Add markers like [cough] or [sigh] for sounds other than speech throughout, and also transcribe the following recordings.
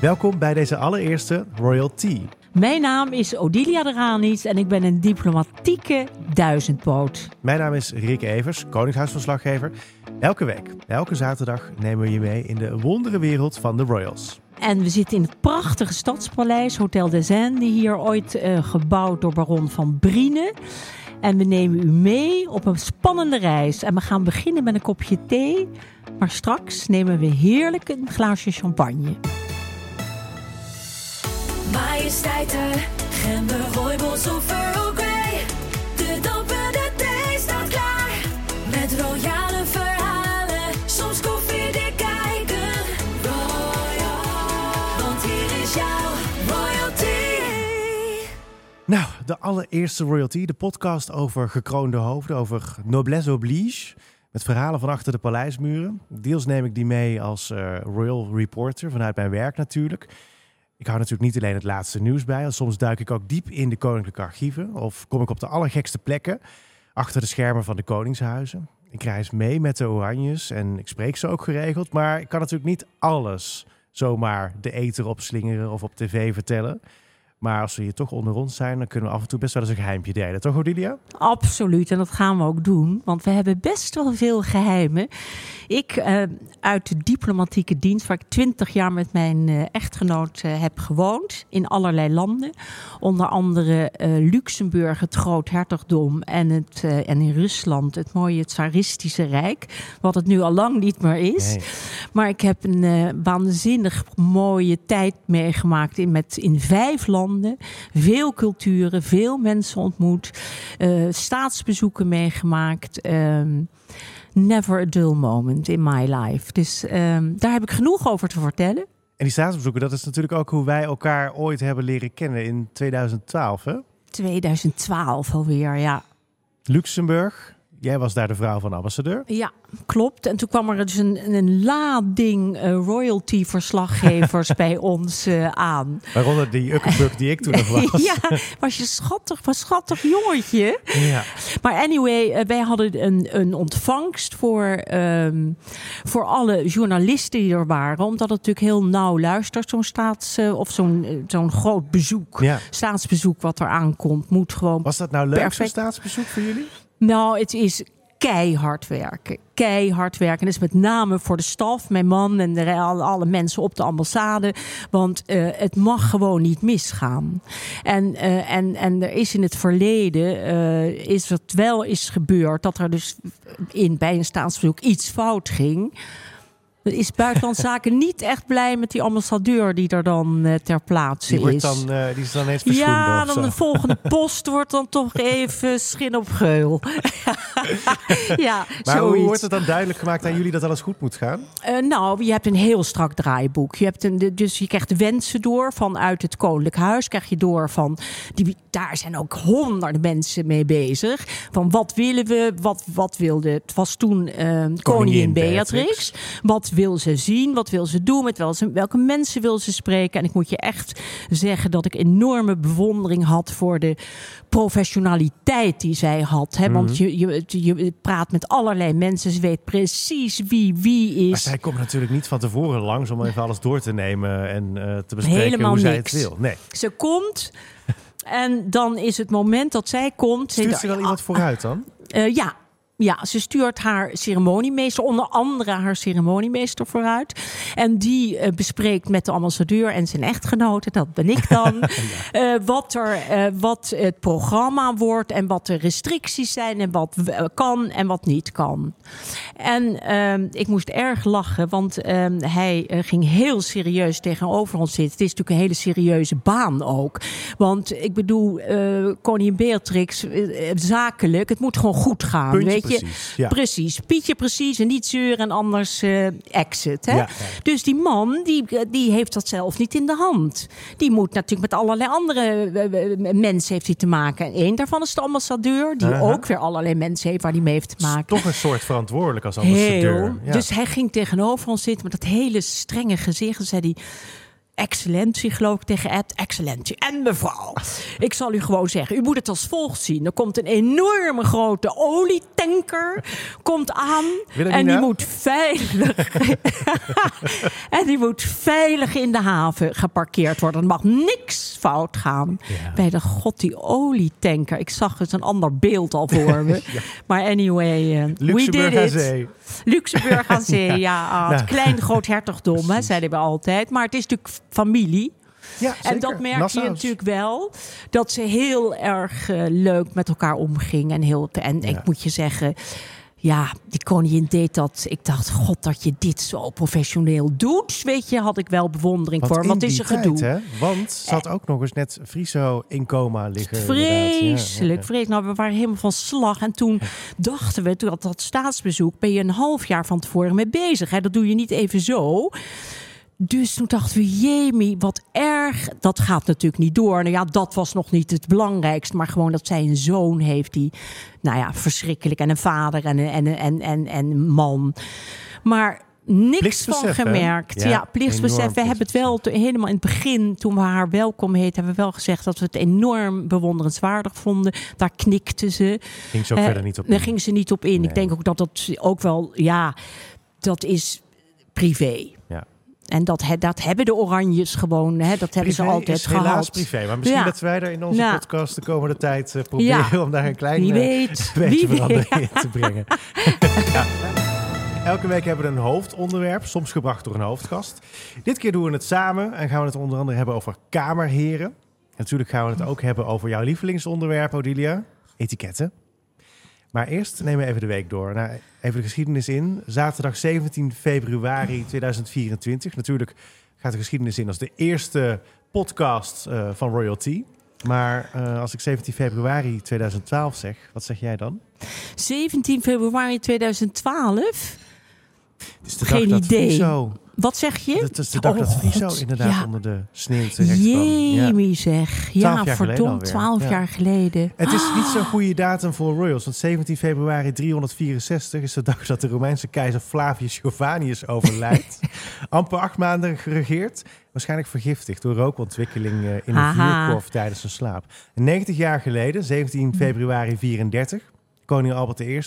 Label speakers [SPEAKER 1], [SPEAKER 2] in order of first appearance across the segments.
[SPEAKER 1] Welkom bij deze allereerste Royal Tea.
[SPEAKER 2] Mijn naam is Odilia de Ranis en ik ben een diplomatieke duizendpoot.
[SPEAKER 1] Mijn naam is Rick Evers, Koningshuisverslaggever. Elke week, elke zaterdag nemen we je mee in de wonderenwereld van de Royals.
[SPEAKER 2] En we zitten in het prachtige stadspaleis Hotel des Indes, hier ooit uh, gebouwd door baron van Briene. En we nemen u mee op een spannende reis. En we gaan beginnen met een kopje thee. Maar straks nemen we heerlijk een glaasje champagne. Majesteiten, gember, rooibos of Earl Grey. De dampende thee staat klaar. Met royale verhalen, soms koffie kijken. Royal, want hier is jouw royalty.
[SPEAKER 1] Nou, de allereerste royalty, de podcast over gekroonde hoofden, over noblesse oblige. Met verhalen van achter de paleismuren. Deels neem ik die mee als uh, royal reporter vanuit mijn werk natuurlijk. Ik hou natuurlijk niet alleen het laatste nieuws bij. Soms duik ik ook diep in de koninklijke archieven. Of kom ik op de allergekste plekken achter de schermen van de koningshuizen. Ik reis mee met de Oranjes en ik spreek ze ook geregeld. Maar ik kan natuurlijk niet alles zomaar de eter opslingeren of op tv vertellen. Maar als we hier toch onder ons zijn, dan kunnen we af en toe best wel eens een geheimpje delen. Toch, Odilia?
[SPEAKER 2] Absoluut. En dat gaan we ook doen. Want we hebben best wel veel geheimen. Ik uh, uit de diplomatieke dienst, waar ik twintig jaar met mijn uh, echtgenoot uh, heb gewoond. In allerlei landen. Onder andere Luxemburg, het Groot Hertogdom. En, het, en in Rusland het mooie Tsaristische Rijk. Wat het nu al lang niet meer is. Nee. Maar ik heb een waanzinnig mooie tijd meegemaakt in, met, in vijf landen veel culturen, veel mensen ontmoet, uh, staatsbezoeken meegemaakt. Um, never a dull moment in my life. Dus um, daar heb ik genoeg over te vertellen.
[SPEAKER 1] En die staatsbezoeken, dat is natuurlijk ook hoe wij elkaar ooit hebben leren kennen in 2012, hè?
[SPEAKER 2] 2012 alweer, ja.
[SPEAKER 1] Luxemburg. Jij was daar de vrouw van ambassadeur.
[SPEAKER 2] Ja, klopt. En toen kwam er dus een, een lading uh, royalty-verslaggevers [laughs] bij ons uh, aan.
[SPEAKER 1] Waaronder die Ukkenbuk die ik toen nog [laughs] was.
[SPEAKER 2] ja, was je schattig, was schattig jongetje. Ja. Maar anyway, uh, wij hadden een, een ontvangst voor, um, voor alle journalisten die er waren. Omdat het natuurlijk heel nauw luistert, zo'n staats... of zo'n zo'n groot bezoek, ja. staatsbezoek wat er aankomt, moet gewoon
[SPEAKER 1] Was dat nou leuk, zo'n staatsbezoek voor jullie?
[SPEAKER 2] Nou, het is keihard werken. Keihard werken. Dat is met name voor de staf, mijn man en de, alle mensen op de ambassade. Want uh, het mag gewoon niet misgaan. En, uh, en, en er is in het verleden uh, is het wel is gebeurd dat er dus in, bij een staatsbezoek iets fout ging. Is Buitenlandse [laughs] Zaken niet echt blij met die ambassadeur die er dan uh, ter plaatse
[SPEAKER 1] die
[SPEAKER 2] is?
[SPEAKER 1] Dan, uh, die is dan eens
[SPEAKER 2] Ja, dan de volgende [laughs] post wordt dan toch even schin op geul. [laughs] ja,
[SPEAKER 1] maar
[SPEAKER 2] zoiets.
[SPEAKER 1] hoe wordt het dan duidelijk gemaakt aan jullie dat alles goed moet gaan?
[SPEAKER 2] Uh, nou, je hebt een heel strak draaiboek. Je hebt een, dus je krijgt wensen door vanuit het Koninklijk Huis. Krijg je door van, die, daar zijn ook honderden mensen mee bezig. Van wat willen we, wat, wat wilde, het was toen koningin, koningin Beatrix. Beatrix. Wat wil ze zien? Wat wil ze doen? Met welke mensen wil ze spreken? En ik moet je echt zeggen dat ik enorme bewondering had voor de professionaliteit die zij had. Hè? Want je, je, je praat met allerlei mensen. Ze weet precies wie wie is.
[SPEAKER 1] Maar zij komt natuurlijk niet van tevoren langs om even alles door te nemen en uh, te bespreken
[SPEAKER 2] Helemaal
[SPEAKER 1] hoe
[SPEAKER 2] niks.
[SPEAKER 1] zij het wil. Nee.
[SPEAKER 2] Ze komt en dan is het moment dat zij komt.
[SPEAKER 1] Stuurt ze wel iemand vooruit dan?
[SPEAKER 2] Uh, ja, ja, ze stuurt haar ceremoniemeester, onder andere haar ceremoniemeester vooruit. En die uh, bespreekt met de ambassadeur en zijn echtgenote, dat ben ik dan, ja. [laughs] uh, wat, er, uh, wat het programma wordt en wat de restricties zijn en wat kan en wat niet kan. En ehm, ik moest erg lachen, want ehm, hij ging heel serieus tegenover ons zitten. Het is natuurlijk een hele serieuze baan ook. Want ik bedoel, koningin Beatrix, zakelijk, het moet gewoon goed gaan.
[SPEAKER 1] Puntje
[SPEAKER 2] weet
[SPEAKER 1] Precies, ja.
[SPEAKER 2] precies. Pietje precies en niet zeuren en anders uh, exit. Hè?
[SPEAKER 1] Ja.
[SPEAKER 2] Dus die man, die, die heeft dat zelf niet in de hand. Die moet natuurlijk met allerlei andere uh, mensen heeft hij te maken. En één daarvan is de ambassadeur, die ook weer allerlei mensen heeft waar hij mee heeft te maken.
[SPEAKER 1] Toch een soort verantwoordelijk als ambassadeur.
[SPEAKER 2] Heel.
[SPEAKER 1] Ja.
[SPEAKER 2] Dus hij ging tegenover ons zitten met dat hele strenge gezicht. En zei hij... excellentie, geloof ik, tegen Ed. Excellentie. En mevrouw, ik zal u gewoon zeggen, u moet het als volgt zien. Er komt een enorme grote olietanker komt aan. En die moet veilig... [laughs] en die moet veilig in de haven geparkeerd worden. Er mag niks fout gaan.
[SPEAKER 1] Ja.
[SPEAKER 2] Bij de god, die olietanker. Ik zag eens een ander beeld al voor [laughs] me. Maar anyway, eh, we did it.
[SPEAKER 1] zee.
[SPEAKER 2] Luxemburg aan zee, [laughs] ja. ah, het klein groot hertogdom, hè, zeiden we altijd. Maar het is natuurlijk familie.
[SPEAKER 1] Ja,
[SPEAKER 2] En dat merk
[SPEAKER 1] Nassau's.
[SPEAKER 2] je natuurlijk wel. Dat ze heel erg eh, leuk met elkaar omging. En, heel, en
[SPEAKER 1] Ja.
[SPEAKER 2] ik moet je zeggen... Ja, die koningin deed dat. Ik dacht, god, dat je dit zo professioneel doet. Weet je, had ik wel bewondering
[SPEAKER 1] Want
[SPEAKER 2] voor. het is een gedoe.
[SPEAKER 1] hè? Want ze had ook nog eens net Friso in coma liggen.
[SPEAKER 2] Vreselijk,
[SPEAKER 1] ja.
[SPEAKER 2] vreselijk. Nou, we waren helemaal van slag. En toen dachten we, toen had dat staatsbezoek, ben je een half jaar van tevoren mee bezig. Hè? Dat doe je niet even zo. Dus toen dachten we, jemie, wat erg. Dat gaat natuurlijk niet door. Nou ja, dat was nog niet het belangrijkste. Maar gewoon dat zij een zoon heeft die, nou ja, verschrikkelijk. En een vader en een, en en, en, en man. Maar niks van
[SPEAKER 1] hè?
[SPEAKER 2] gemerkt.
[SPEAKER 1] Ja,
[SPEAKER 2] Ja, plichtsbesef. We hebben het wel te- helemaal in het begin, toen we haar welkom heet, hebben we wel gezegd dat we het enorm bewonderenswaardig vonden. Daar knikte ze.
[SPEAKER 1] Ging ze ook
[SPEAKER 2] Eh,
[SPEAKER 1] verder niet op
[SPEAKER 2] Daar
[SPEAKER 1] in.
[SPEAKER 2] ging ze niet op in.
[SPEAKER 1] Nee.
[SPEAKER 2] Ik denk ook dat dat ook wel, ja, dat is privé. En dat, dat hebben de Oranjes gewoon, hè, dat hebben ze altijd
[SPEAKER 1] is helaas
[SPEAKER 2] gehad.
[SPEAKER 1] privé. Maar misschien
[SPEAKER 2] Ja.
[SPEAKER 1] dat wij er in onze
[SPEAKER 2] Ja.
[SPEAKER 1] podcast de komende tijd eh, proberen
[SPEAKER 2] Ja.
[SPEAKER 1] om daar een klein
[SPEAKER 2] Wie
[SPEAKER 1] eh,
[SPEAKER 2] weet. [laughs]
[SPEAKER 1] beetje
[SPEAKER 2] Wie weet.
[SPEAKER 1] verandering in te brengen. [laughs] Ja. Elke week hebben we een hoofdonderwerp, soms gebracht door een hoofdgast. Dit keer doen we het samen en gaan we het onder andere hebben over kamerheren. En natuurlijk gaan we het ook hebben over jouw lievelingsonderwerp, Odilia, etiketten. Maar eerst nemen we even de week door. Nou, even de geschiedenis in. Zaterdag 17 februari 2024. Natuurlijk gaat de geschiedenis in als de eerste podcast eh, van Royalty. Maar eh, als ik 17 februari 2012 zeg, wat zeg jij dan?
[SPEAKER 2] 17 februari 2012.
[SPEAKER 1] Het is de
[SPEAKER 2] Geen
[SPEAKER 1] dag
[SPEAKER 2] idee.
[SPEAKER 1] Friso,
[SPEAKER 2] Wat zeg je?
[SPEAKER 1] het is de dag
[SPEAKER 2] Oh,
[SPEAKER 1] dat Friso
[SPEAKER 2] God.
[SPEAKER 1] inderdaad
[SPEAKER 2] Ja.
[SPEAKER 1] onder de sneeuw terecht kwam. Ja.
[SPEAKER 2] Jemie zeg. Ja, verdomd,
[SPEAKER 1] alweer.
[SPEAKER 2] 12
[SPEAKER 1] Ja.
[SPEAKER 2] jaar geleden.
[SPEAKER 1] Het is niet zo'n goede datum voor Royals, want 17 februari 364 is de dag dat de Romeinse keizer Flavius Jovanius overlijdt. [laughs] Amper acht maanden geregeerd, waarschijnlijk vergiftigd door rookontwikkeling eh, in een vuurkorf tijdens zijn slaap. En 90 jaar geleden, 17 februari 34, koning Albert I,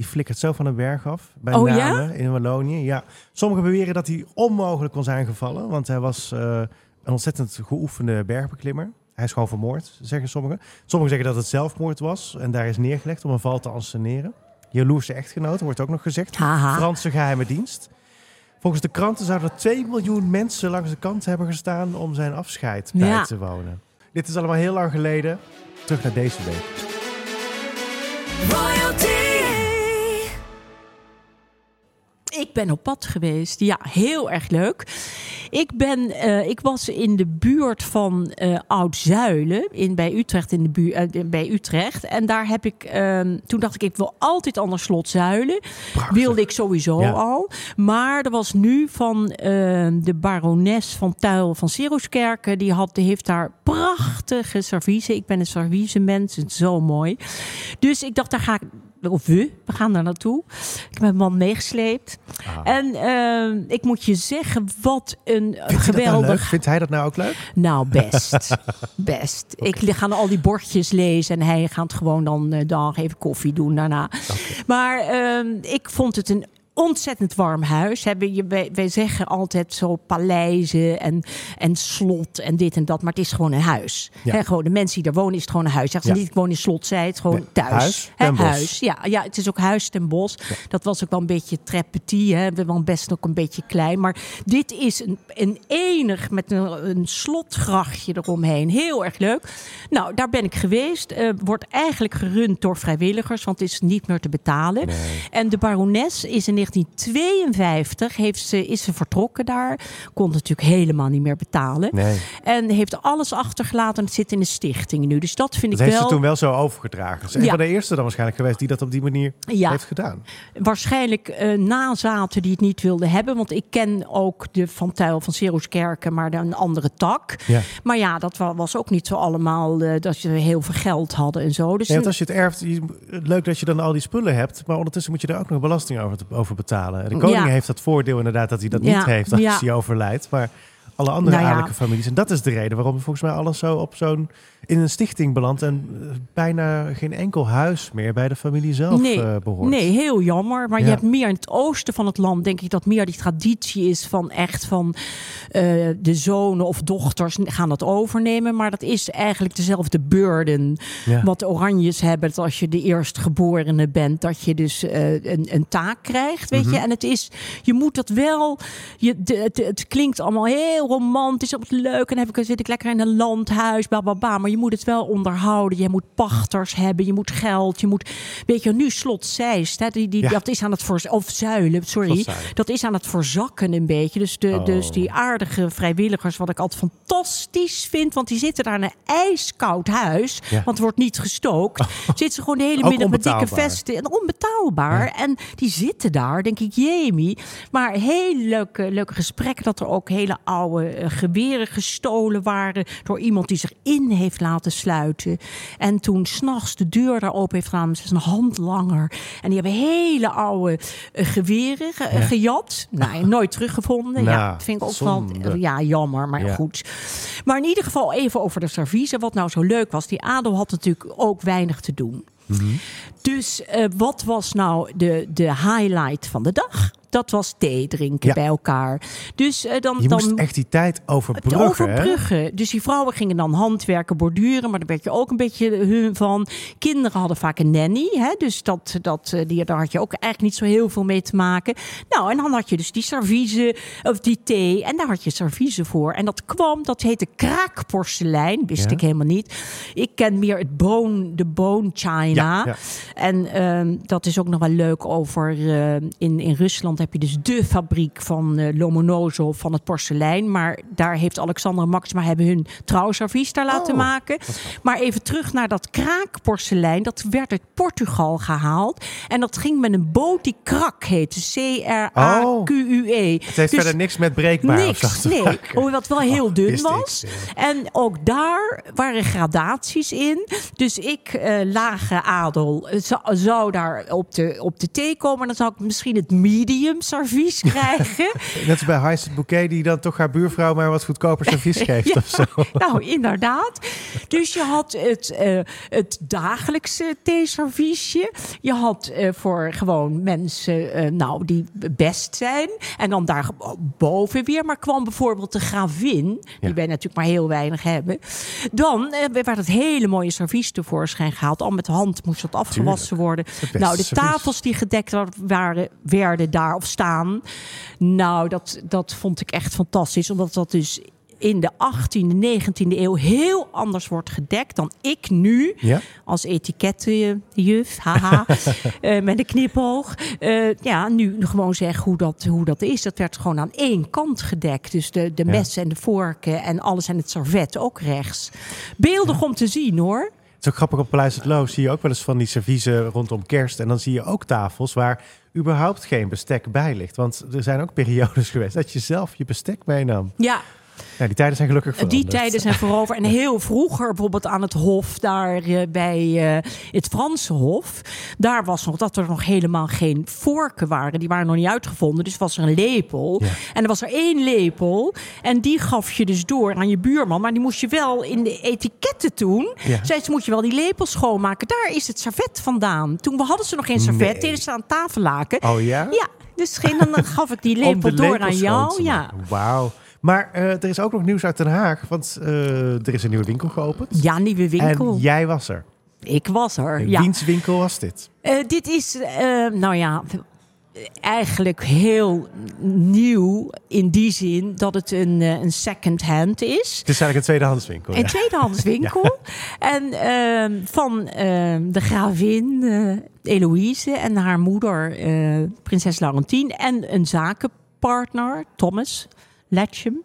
[SPEAKER 1] die flikkert zo van een berg af bij
[SPEAKER 2] Oh, ja?
[SPEAKER 1] In Wallonië. Ja, sommigen beweren dat hij onmogelijk kon zijn gevallen, want hij was eh, een ontzettend geoefende bergbeklimmer. Hij is gewoon vermoord, zeggen sommigen. Sommigen zeggen dat het zelfmoord was en daar is neergelegd om een val te anseneren. Jaloerse echtgenoten wordt ook nog gezegd.
[SPEAKER 2] Haha.
[SPEAKER 1] Franse geheime dienst. Volgens de kranten zouden er 2 miljoen mensen langs de kant hebben gestaan om zijn afscheid bij
[SPEAKER 2] Ja.
[SPEAKER 1] te wonen. Dit is allemaal heel lang geleden. Terug naar deze week.
[SPEAKER 2] Ik ben op pad geweest. Ja, heel erg leuk. Ik, ben, eh, ik was in de buurt van eh Oud-Zuilen, in, bij, Utrecht in de buurt, eh, bij Utrecht. En daar heb ik, ehm, toen dacht ik, ik wil altijd aan de slot Zuilen.
[SPEAKER 1] Prachtig.
[SPEAKER 2] Wilde ik sowieso
[SPEAKER 1] Ja.
[SPEAKER 2] al. Maar er was nu van eh, de barones van Tuil van Siroskerken. Die, had, die heeft daar prachtige serviezen. Ik ben een serviezenmens. Het is zo mooi. Dus ik dacht, daar ga ik... Of we, we gaan daar naartoe. Ik heb mijn man meegesleept.
[SPEAKER 1] Ah.
[SPEAKER 2] En eh, ik moet je zeggen, wat een
[SPEAKER 1] Vindt nou
[SPEAKER 2] geweldig...
[SPEAKER 1] Vindt hij dat nou ook leuk?
[SPEAKER 2] Nou, best. [laughs] best. Ik ga al die bordjes lezen en hij gaat gewoon dan, eh, dan even koffie doen daarna. Maar ehm, ik vond het een ontzettend warm huis. Hebben je, wij, zeggen altijd zo paleizen en, en slot en dit en dat. Maar het is gewoon een huis.
[SPEAKER 1] Ja.
[SPEAKER 2] Gewoon de mensen die er wonen is het gewoon een huis. Zeggen ze
[SPEAKER 1] Ja.
[SPEAKER 2] niet ik woon in slot, zij het gewoon
[SPEAKER 1] Nee,
[SPEAKER 2] thuis.
[SPEAKER 1] huis
[SPEAKER 2] huis. Ja, ja, het is ook huis ten bos. Dat was ook wel een beetje. Hè. We waren best ook een beetje klein. Maar dit is een, een enig met een, een slotgrachtje eromheen. Heel erg leuk. Nou, daar ben ik geweest. Eh, wordt eigenlijk gerund door vrijwilligers, want het is niet meer te betalen. En de barones is in 1952 heeft ze, is ze vertrokken daar. Kon natuurlijk helemaal niet meer betalen.
[SPEAKER 1] Nee.
[SPEAKER 2] En heeft alles achtergelaten. Het zit in een stichting nu. Dus dat vind
[SPEAKER 1] Dat
[SPEAKER 2] ik
[SPEAKER 1] heeft
[SPEAKER 2] wel...
[SPEAKER 1] ze toen wel zo overgedragen. Ze is een
[SPEAKER 2] Ja.
[SPEAKER 1] van de eerste dan waarschijnlijk geweest die dat op die manier
[SPEAKER 2] Ja.
[SPEAKER 1] heeft gedaan.
[SPEAKER 2] waarschijnlijk eh, nazaten die het niet wilden hebben. Want ik ken ook de Van Tuil van Seroskerken, maar dan een andere tak.
[SPEAKER 1] Ja.
[SPEAKER 2] Maar ja, dat wa- was ook niet zo allemaal eh, dat ze heel veel geld hadden en zo. Dus
[SPEAKER 1] want als je het erft, je- leuk dat je dan al die spullen hebt, maar ondertussen moet je er ook nog belasting over, over betalen. De koning
[SPEAKER 2] Ja.
[SPEAKER 1] heeft dat voordeel inderdaad dat hij dat niet heeft als hij overlijdt. Maar alle andere
[SPEAKER 2] Nou ja.
[SPEAKER 1] adellijke families. En dat is de reden waarom volgens mij alles zo op zo'n in een stichting belandt en eh, bijna geen enkel huis meer bij de familie zelf
[SPEAKER 2] Nee,
[SPEAKER 1] eh, behoort.
[SPEAKER 2] Nee, heel jammer. Maar
[SPEAKER 1] Ja.
[SPEAKER 2] je hebt meer in het oosten van het land, denk ik, dat meer die traditie is van echt van eh, de zonen of dochters gaan dat overnemen. Maar dat is eigenlijk dezelfde burden.
[SPEAKER 1] Ja.
[SPEAKER 2] Wat de Oranjes hebben, dat als je de eerstgeborene bent, dat je dus een, een taak krijgt, weet
[SPEAKER 1] Mhm.
[SPEAKER 2] je. En het is, je moet dat wel, je, de, het, het klinkt allemaal heel romantisch, wat leuk. En dan heb ik, zit ik lekker in een landhuis, bla bla bla. Maar je moet het wel onderhouden. Je moet pachters hebben, je moet geld, je moet, weet je, nu slot Zeist, hè, die, die,
[SPEAKER 1] Ja.
[SPEAKER 2] dat is aan het voor of Zuilen, sorry, dat is aan het verzakken een beetje. Dus, de,
[SPEAKER 1] Oh.
[SPEAKER 2] dus die aardige vrijwilligers, wat ik altijd fantastisch vind, want die zitten daar in een ijskoud huis,
[SPEAKER 1] Ja.
[SPEAKER 2] want er wordt niet gestookt. [laughs] Zitten ze gewoon de hele middag met dikke vesten en onbetaalbaar. En die zitten daar, denk ik, jemie. Maar heel leuke, leuke gesprekken dat er ook hele oude eh, geweren gestolen waren door iemand die zich in heeft laten sluiten. En toen s'nachts de deur daar open heeft gedaan, ze is een handlanger. En die hebben hele oude eh, geweren ge-
[SPEAKER 1] Ja.
[SPEAKER 2] gejat. Nou, [laughs] nooit teruggevonden. ja,
[SPEAKER 1] Nou,
[SPEAKER 2] dat vind ik ook
[SPEAKER 1] zonde.
[SPEAKER 2] wel ja, jammer, maar
[SPEAKER 1] Ja.
[SPEAKER 2] goed. Maar in ieder geval even over de servies. Wat nou zo leuk was, die adel had natuurlijk ook weinig te doen.
[SPEAKER 1] Mhm.
[SPEAKER 2] Dus eh, wat was nou de, de highlight van de dag? Dat was thee drinken
[SPEAKER 1] Ja.
[SPEAKER 2] bij elkaar. Dus eh, dan,
[SPEAKER 1] Je
[SPEAKER 2] dan
[SPEAKER 1] moest echt die tijd overbruggen. hè?
[SPEAKER 2] overbruggen. Dus die vrouwen gingen dan handwerken, borduren, maar daar werd je ook een beetje hun van. Kinderen hadden vaak een nanny, hè? dus dat, dat, eh, die, daar had je ook eigenlijk niet zo heel veel mee te maken. Nou, en dan had je dus die serviezen, of die thee, en daar had je serviezen voor. En dat kwam, dat heette kraakporselein, wist
[SPEAKER 1] Ja.
[SPEAKER 2] ik helemaal niet. Ik ken meer het bone, de bone china.
[SPEAKER 1] Ja.
[SPEAKER 2] En ehm, dat is ook nog wel leuk over. eh, in, in Rusland heb je dus de fabriek van eh, Lomonosov van het porselein. Maar daar heeft Alexander en Maxima hebben hun trouwservies daar laten
[SPEAKER 1] Oh,
[SPEAKER 2] maken. Maar even terug naar dat kraakporselein. Dat werd uit Portugal gehaald. En dat ging met een boot die krak heette. C-R-A-Q-U-E.
[SPEAKER 1] Het heeft
[SPEAKER 2] Dus
[SPEAKER 1] verder niks met breekbaar
[SPEAKER 2] Niks, nee.
[SPEAKER 1] maken.
[SPEAKER 2] Hoewel het wel heel
[SPEAKER 1] Oh,
[SPEAKER 2] dun was. En ook daar waren gradaties in. Dus ik, eh, lage adel, zou, zou daar op de, op de thee komen. Dan zou ik misschien het medium servies [laughs] krijgen.
[SPEAKER 1] Net als bij Heist Bouquet, die dan toch haar buurvrouw maar wat goedkoper servies [laughs] geeft
[SPEAKER 2] Ja.
[SPEAKER 1] of zo. [laughs]
[SPEAKER 2] nou, inderdaad. Dus je had het, eh, het dagelijkse theeserviesje. Je had eh, voor gewoon mensen eh, nou, die best zijn. En dan daar boven weer. Maar kwam bijvoorbeeld de gravin, die wij natuurlijk maar heel weinig hebben. Dan werd het hele mooie servies tevoorschijn gehaald. Al met de hand moest dat afgewassen worden. Nou, de
[SPEAKER 1] servies.
[SPEAKER 2] tafels die gedekt waren, werden daar of staan. Nou, dat, dat vond ik echt fantastisch. Omdat dat dus in de 18e, 19e eeuw heel anders wordt gedekt dan ik nu
[SPEAKER 1] Ja?
[SPEAKER 2] als etikettenjuf, haha, [laughs] eh, met een knipoog. eh, ja, nu gewoon zeg hoe dat, hoe dat is. Dat werd gewoon aan één kant gedekt. Dus de, de
[SPEAKER 1] Ja.
[SPEAKER 2] messen en de vorken en alles en het servet ook rechts. Beeldig om te zien hoor.
[SPEAKER 1] Het is ook grappig op Paleis het Loo zie je ook wel eens van die serviezen rondom kerst. En dan zie je ook tafels waar überhaupt geen bestek bij ligt. Want er zijn ook periodes [laughs] geweest dat je zelf je bestek meenam.
[SPEAKER 2] Ja,
[SPEAKER 1] Ja, die tijden zijn gelukkig
[SPEAKER 2] Die
[SPEAKER 1] veranderd.
[SPEAKER 2] tijden zijn voorover. En [laughs] heel vroeger, bijvoorbeeld aan het Hof, daar eh, bij eh, het Franse Hof. Daar was nog dat er nog helemaal geen vorken waren. Die waren nog niet uitgevonden. Dus was er een lepel.
[SPEAKER 1] Ja.
[SPEAKER 2] En er was er één lepel. En die gaf je dus door aan je buurman. Maar die moest je wel in de etiketten doen.
[SPEAKER 1] Ja.
[SPEAKER 2] Zei ze, moet je wel die lepel schoonmaken. Daar is het servet vandaan. Toen hadden ze nog geen servet.
[SPEAKER 1] Nee.
[SPEAKER 2] Deden ze aan tafellaken.
[SPEAKER 1] Oh ja?
[SPEAKER 2] Ja, dus geen, dan gaf ik die [laughs] lepel door aan jou. Ja.
[SPEAKER 1] Wauw. Maar eh, er is ook nog nieuws uit Den Haag. Want eh, er is een nieuwe winkel geopend.
[SPEAKER 2] ja, nieuwe winkel.
[SPEAKER 1] En jij was er.
[SPEAKER 2] Ik was er. Ja.
[SPEAKER 1] Wiens winkel was dit?
[SPEAKER 2] Eh, dit is, nou ja, eigenlijk heel nieuw in die zin dat het een, een second hand is.
[SPEAKER 1] Het is eigenlijk een tweedehands winkel.
[SPEAKER 2] Een
[SPEAKER 1] ja.
[SPEAKER 2] tweedehands [laughs] winkel. En ehm, van ehm, de gravin eh, Eloïse en haar moeder, prinses Laurentien. En een zakenpartner, Thomas. Letchem.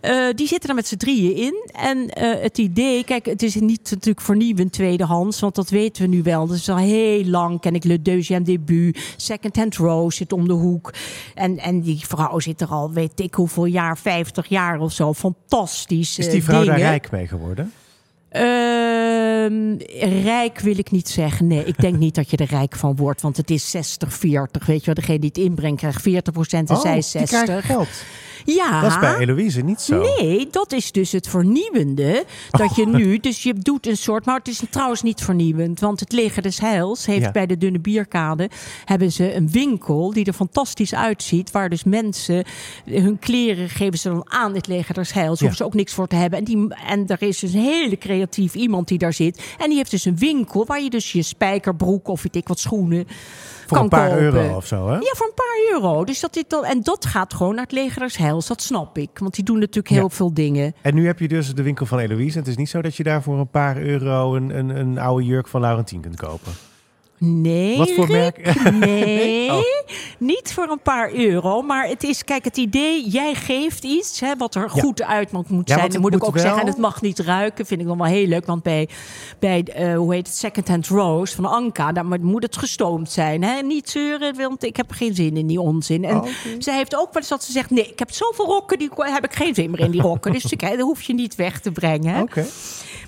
[SPEAKER 2] Eh, die zitten er met z'n drieën in. En eh, het idee, kijk, het is niet natuurlijk vernieuwend tweedehands, want dat weten we nu wel. Dat is al heel lang, ken ik Le Deuxième Début, Second Hand Rose zit om de hoek. En, en die vrouw zit er al, weet ik hoeveel jaar, 50 jaar of zo. Fantastisch.
[SPEAKER 1] Is die vrouw daar rijk mee geworden?
[SPEAKER 2] Eh, Ehm, rijk wil ik niet zeggen. Nee, ik denk niet dat je er rijk van wordt. Want het is 60-40. Weet je wel, degene die het inbrengt krijgt 40% en
[SPEAKER 1] Oh,
[SPEAKER 2] zij
[SPEAKER 1] die
[SPEAKER 2] 60.
[SPEAKER 1] krijgen geld.
[SPEAKER 2] Ja.
[SPEAKER 1] Dat is bij Eloïse niet zo.
[SPEAKER 2] Nee, dat is dus het vernieuwende. Dat je nu, dus je doet een soort, maar het is trouwens niet vernieuwend. Want het Leger des Heils heeft
[SPEAKER 1] Ja.
[SPEAKER 2] bij de Dunne Bierkade hebben ze een winkel die er fantastisch uitziet. Waar dus mensen hun kleren geven ze dan aan het Leger des Heils. Hoeven
[SPEAKER 1] Ja.
[SPEAKER 2] ze ook niks voor te hebben. En, die, en er is dus een hele creatief iemand die daar zit. En die heeft dus een winkel waar je dus je spijkerbroek of weet ik wat schoenen
[SPEAKER 1] Voor
[SPEAKER 2] kan
[SPEAKER 1] een paar
[SPEAKER 2] kopen.
[SPEAKER 1] euro of zo, hè?
[SPEAKER 2] Ja, voor een paar euro. Dus dat dit dan, en dat gaat gewoon naar het leger des heils. Dat snap ik. Want die doen natuurlijk heel
[SPEAKER 1] Ja.
[SPEAKER 2] veel dingen.
[SPEAKER 1] En nu heb je dus de winkel van Eloïse. En het is niet zo dat je daar voor een paar euro een, een, een oude jurk van Laurentien kunt kopen.
[SPEAKER 2] Nee,
[SPEAKER 1] Wat voor merk? [laughs]
[SPEAKER 2] Nee,
[SPEAKER 1] Oh.
[SPEAKER 2] niet voor een paar euro. Maar het is, kijk, het idee, jij geeft iets hè, wat er
[SPEAKER 1] Ja.
[SPEAKER 2] goed uit moet
[SPEAKER 1] Ja,
[SPEAKER 2] zijn.
[SPEAKER 1] het
[SPEAKER 2] moet ik ook
[SPEAKER 1] wel-
[SPEAKER 2] zeggen, en het mag niet ruiken. Vind ik dan wel heel leuk. Want bij, bij eh, hoe heet het, Second Hand Rose van Anka, daar moet het gestoomd zijn. Hè? Niet zeuren, want ik heb geen zin in die onzin. En
[SPEAKER 1] Oh,
[SPEAKER 2] zij heeft ook wel eens dat ze zegt, nee, ik heb zoveel rokken, die heb ik geen zin meer in die rokken. dus ik- dat hoef je niet weg te brengen. hè.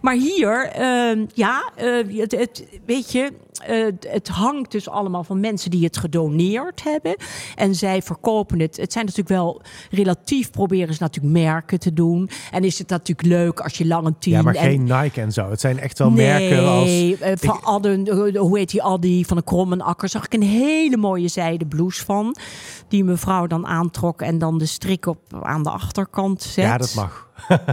[SPEAKER 2] Maar hier, ehm, ja, eh, het, het, weet je, eh, het hangt dus allemaal van mensen die het gedoneerd hebben. En zij verkopen het. Het zijn natuurlijk wel relatief, proberen ze natuurlijk merken te doen. En is het natuurlijk leuk als je Lange
[SPEAKER 1] Ja, maar
[SPEAKER 2] en,
[SPEAKER 1] geen Nike en zo. Het zijn echt wel merken als...
[SPEAKER 2] Eh, van Adden, eh, hoe heet die Addy van de Krommenakker. Zag ik een hele mooie zijden blouse van. Die mevrouw dan aantrok en dan de strik op aan de achterkant zet.
[SPEAKER 1] Ja, dat mag. [laughs]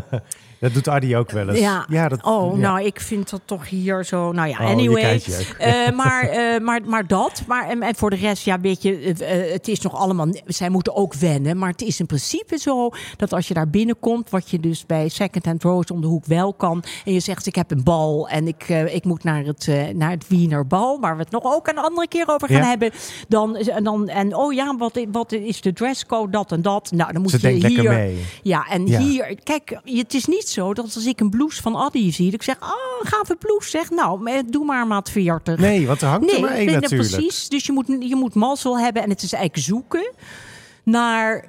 [SPEAKER 1] dat doet Adi ook wel eens.
[SPEAKER 2] Ja.
[SPEAKER 1] dat,
[SPEAKER 2] oh,
[SPEAKER 1] ja.
[SPEAKER 2] nou, ik vind dat toch hier zo. Nou ja,
[SPEAKER 1] Oh,
[SPEAKER 2] anyway. Eh, maar, eh, maar, maar dat. Maar, en, en voor de rest, ja, weet je, eh, het is nog allemaal. Zij moeten ook wennen. Maar het is in principe zo dat als je daar binnenkomt, wat je dus bij Second Hand Rose om de hoek wel kan. En je zegt: Ik heb een bal en ik, ik moet naar het, naar het Wiener Bal, waar we het nog ook een andere keer over gaan
[SPEAKER 1] Ja.
[SPEAKER 2] hebben. Dan, en, dan, en oh ja, wat, wat is de dresscode? Dat en dat. Nou, dan moet
[SPEAKER 1] Ze
[SPEAKER 2] je hier.
[SPEAKER 1] mee.
[SPEAKER 2] Ja, en hier, kijk, het is niet zo dat als ik een blouse van Addy zie, dat ik zeg, oh, gave blouse, zeg, nou, doe maar maat 40.
[SPEAKER 1] Nee, want er hangt er maar één
[SPEAKER 2] nee,
[SPEAKER 1] natuurlijk.
[SPEAKER 2] precies. Dus je moet, je moet mazzel hebben en het is eigenlijk zoeken naar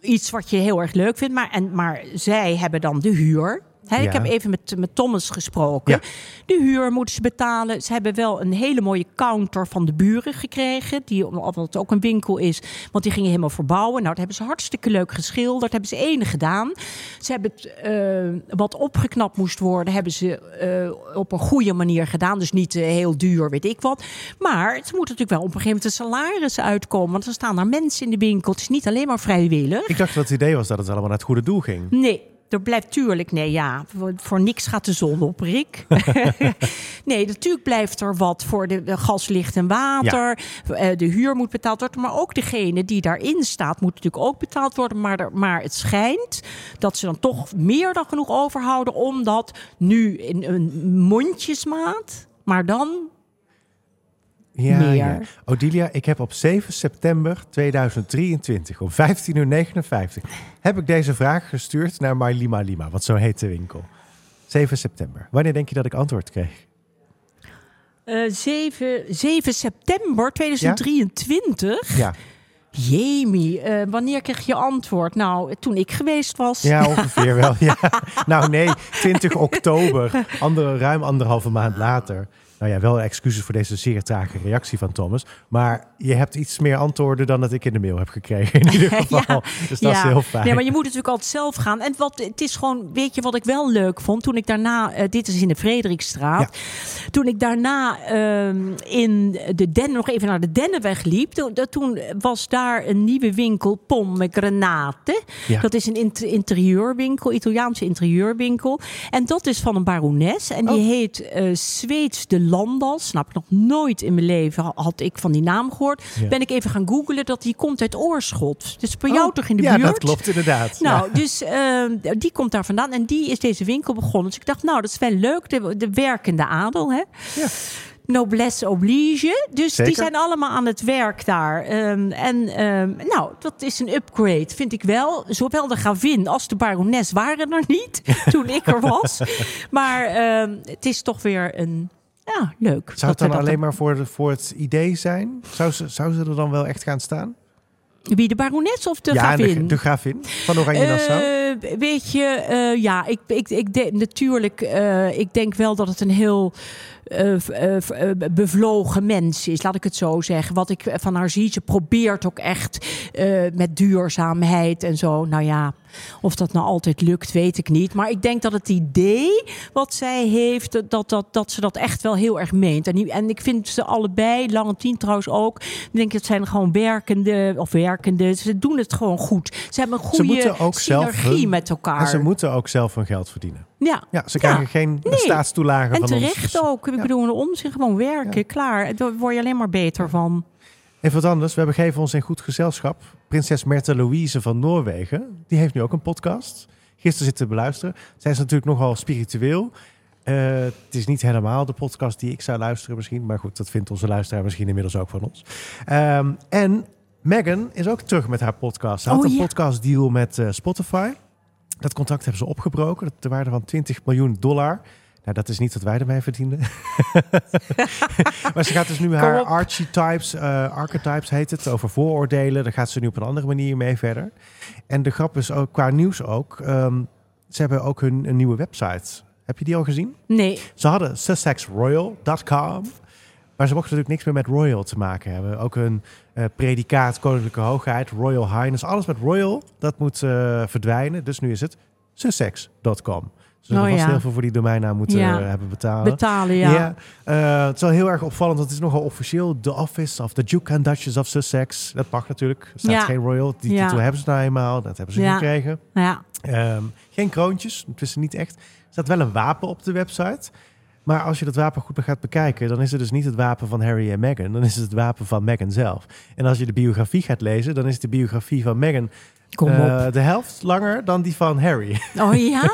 [SPEAKER 2] iets wat je heel erg leuk vindt. Maar, en, maar zij hebben dan de huur.
[SPEAKER 1] Ja.
[SPEAKER 2] Ik heb even met, met Thomas gesproken.
[SPEAKER 1] Ja.
[SPEAKER 2] De huur moeten ze betalen. Ze hebben wel een hele mooie counter van de buren gekregen. Die wat ook een winkel is. Want die gingen helemaal verbouwen. Nou, dat hebben ze hartstikke leuk geschilderd. hebben ze enig gedaan. Ze hebben het, eh, wat opgeknapt moest worden, hebben ze eh, op een goede manier gedaan. Dus niet eh, heel duur, weet ik wat. Maar het moet natuurlijk wel op een gegeven moment een salaris uitkomen. Want er staan daar mensen in de winkel. Het is niet alleen maar vrijwillig.
[SPEAKER 1] Ik dacht dat het idee was dat het allemaal naar het goede doel ging.
[SPEAKER 2] Nee, er blijft tuurlijk, nee ja, voor, niks gaat de zon op, Rick. [laughs] nee, natuurlijk blijft er wat voor de, de gas, licht en water. Eh, De huur moet betaald worden, maar ook degene die daarin staat moet natuurlijk ook betaald worden. Maar, er- maar het schijnt dat ze dan toch meer dan genoeg overhouden om dat nu in een mondjesmaat, maar dan
[SPEAKER 1] Ja,
[SPEAKER 2] Meer.
[SPEAKER 1] ja. Odilia, ik heb op 7 september 2023 om 15.59 uur heb ik deze vraag gestuurd naar My Lima Lima, wat zo heet de winkel. 7 september. Wanneer denk je dat ik antwoord kreeg?
[SPEAKER 2] eh 7, 7 september 2023.
[SPEAKER 1] Ja,
[SPEAKER 2] Jamie, eh, wanneer kreeg je antwoord? Nou, toen ik geweest was.
[SPEAKER 1] ja [laughs] ongeveer wel. Ja. Nou nee, 20 oktober, andere, ruim anderhalve maand later. Nou ja, wel excuses voor deze zeer trage reactie van Thomas. Maar je hebt iets meer antwoorden dan dat ik in de mail heb gekregen in ieder [laughs] geval. Dus dat is heel fijn.
[SPEAKER 2] Nee, maar je moet natuurlijk altijd zelf gaan. En wat, het is gewoon, weet je wat ik wel leuk vond? Toen ik daarna, eh, dit is in de Frederikstraat. Toen ik daarna ehm, in de Den, nog even naar de Dennenweg liep. Toen, toen was daar een nieuwe winkel, Pomegranate.
[SPEAKER 1] Ja.
[SPEAKER 2] Dat is een inter- interieurwinkel, Italiaanse interieurwinkel. En dat is van een barones. En die
[SPEAKER 1] Oh.
[SPEAKER 2] heet eh Zweeds de Landas. Snap ik nog nooit in mijn leven ha- had ik van die naam gehoord.
[SPEAKER 1] Ja.
[SPEAKER 2] Ben ik even gaan googlen dat die komt uit Oorschot. Dus bij jou
[SPEAKER 1] Oh,
[SPEAKER 2] toch in de
[SPEAKER 1] ja,
[SPEAKER 2] buurt?
[SPEAKER 1] dat klopt inderdaad.
[SPEAKER 2] Nou,
[SPEAKER 1] Ja.
[SPEAKER 2] dus eh, die komt daar vandaan en die is deze winkel begonnen. Dus ik dacht, nou, dat is wel leuk. De, de werkende adel, hè?
[SPEAKER 1] Ja.
[SPEAKER 2] Noblesse oblige. Dus
[SPEAKER 1] Zeker.
[SPEAKER 2] die zijn allemaal aan het werk daar. Ehm, en ehm, nou, dat is een upgrade, vind ik wel. Zowel de gravin als de barones waren er niet [laughs] toen ik er was. Maar ehm, het is toch weer een... Ja, leuk.
[SPEAKER 1] Zou het dan alleen maar voor, de, voor het idee zijn? Zou ze, zou ze er dan wel echt gaan staan?
[SPEAKER 2] Wie, de barones of de
[SPEAKER 1] ja,
[SPEAKER 2] gravin?
[SPEAKER 1] de, de gravin van Oranje Nassau.
[SPEAKER 2] Eh, weet je, eh, ja, ik, ik, ik natuurlijk, uh, ik denk wel dat het een heel uh, bevlogen mens is, laat ik het zo zeggen. Wat ik van haar zie, ze probeert ook echt met duurzaamheid en zo. Nou ja, of dat nou altijd lukt, weet ik niet. Maar ik denk dat het idee wat zij heeft, dat, dat, dat ze dat echt wel heel erg meent. En, en ik vind ze allebei, Langentien trouwens ook, ik denk dat zijn gewoon werkende, of werkende, ze doen het gewoon goed. Ze hebben een goede synergie met elkaar.
[SPEAKER 1] En ze moeten ook zelf hun geld verdienen.
[SPEAKER 2] Ja.
[SPEAKER 1] ja ze krijgen geen nee. staatstoelagen
[SPEAKER 2] van
[SPEAKER 1] ons.
[SPEAKER 2] En terecht ook. Ik bedoel, een onzin gewoon werken, klaar. Daar word je alleen maar beter van.
[SPEAKER 1] Even wat anders. We begeven ons in goed gezelschap. Prinses Merte Louise van Noorwegen. Die heeft nu ook een podcast. Gisteren zitten beluisteren. Zij is natuurlijk nogal spiritueel. Uh, het is niet helemaal de podcast die ik zou luisteren misschien. Maar goed, dat vindt onze luisteraar misschien inmiddels ook van ons. Um, en Megan is ook terug met haar podcast. Ze had
[SPEAKER 2] oh,
[SPEAKER 1] een
[SPEAKER 2] ja.
[SPEAKER 1] podcast deal met uh, Spotify. Dat contract hebben ze opgebroken. De waarde van 20 miljoen dollar. Nou, dat is niet wat wij ermee verdienen. [laughs] maar ze gaat dus nu haar archetypes, uh, archetypes heet het, over vooroordelen. Daar gaat ze nu op een andere manier mee verder. En de grap is ook, qua nieuws ook, um, ze hebben ook hun een nieuwe website. Heb je die al gezien?
[SPEAKER 2] Nee.
[SPEAKER 1] Ze hadden sussexroyal.com. Maar ze mochten natuurlijk niks meer met royal te maken hebben. Ook een uh, predicaat koninklijke hoogheid, royal highness. Alles met royal, dat moet uh, verdwijnen. Dus nu is het sussex.com. Dus
[SPEAKER 2] oh,
[SPEAKER 1] we
[SPEAKER 2] ja.
[SPEAKER 1] heel veel voor die domeinnaam moeten
[SPEAKER 2] Ja.
[SPEAKER 1] uh, hebben betalen.
[SPEAKER 2] Betalen, ja.
[SPEAKER 1] Uh, het is wel heel erg opvallend, want het is nogal officieel. The Office of the Duke and Duchess of Sussex. Dat mag natuurlijk. Er staat
[SPEAKER 2] Ja.
[SPEAKER 1] geen royal. Die
[SPEAKER 2] Ja.
[SPEAKER 1] titel hebben ze nou eenmaal. Dat hebben ze
[SPEAKER 2] Ja.
[SPEAKER 1] gekregen.
[SPEAKER 2] ja.
[SPEAKER 1] Ehm, geen kroontjes, intussen niet echt. Er staat wel een wapen op de website. Maar als je dat wapen goed gaat bekijken, dan is het dus niet het wapen van Harry en Meghan. Dan is het het wapen van Meghan zelf. En als je de biografie gaat lezen, dan is de biografie van Meghan eh, de helft langer dan die van Harry.
[SPEAKER 2] Oh [laughs] ja?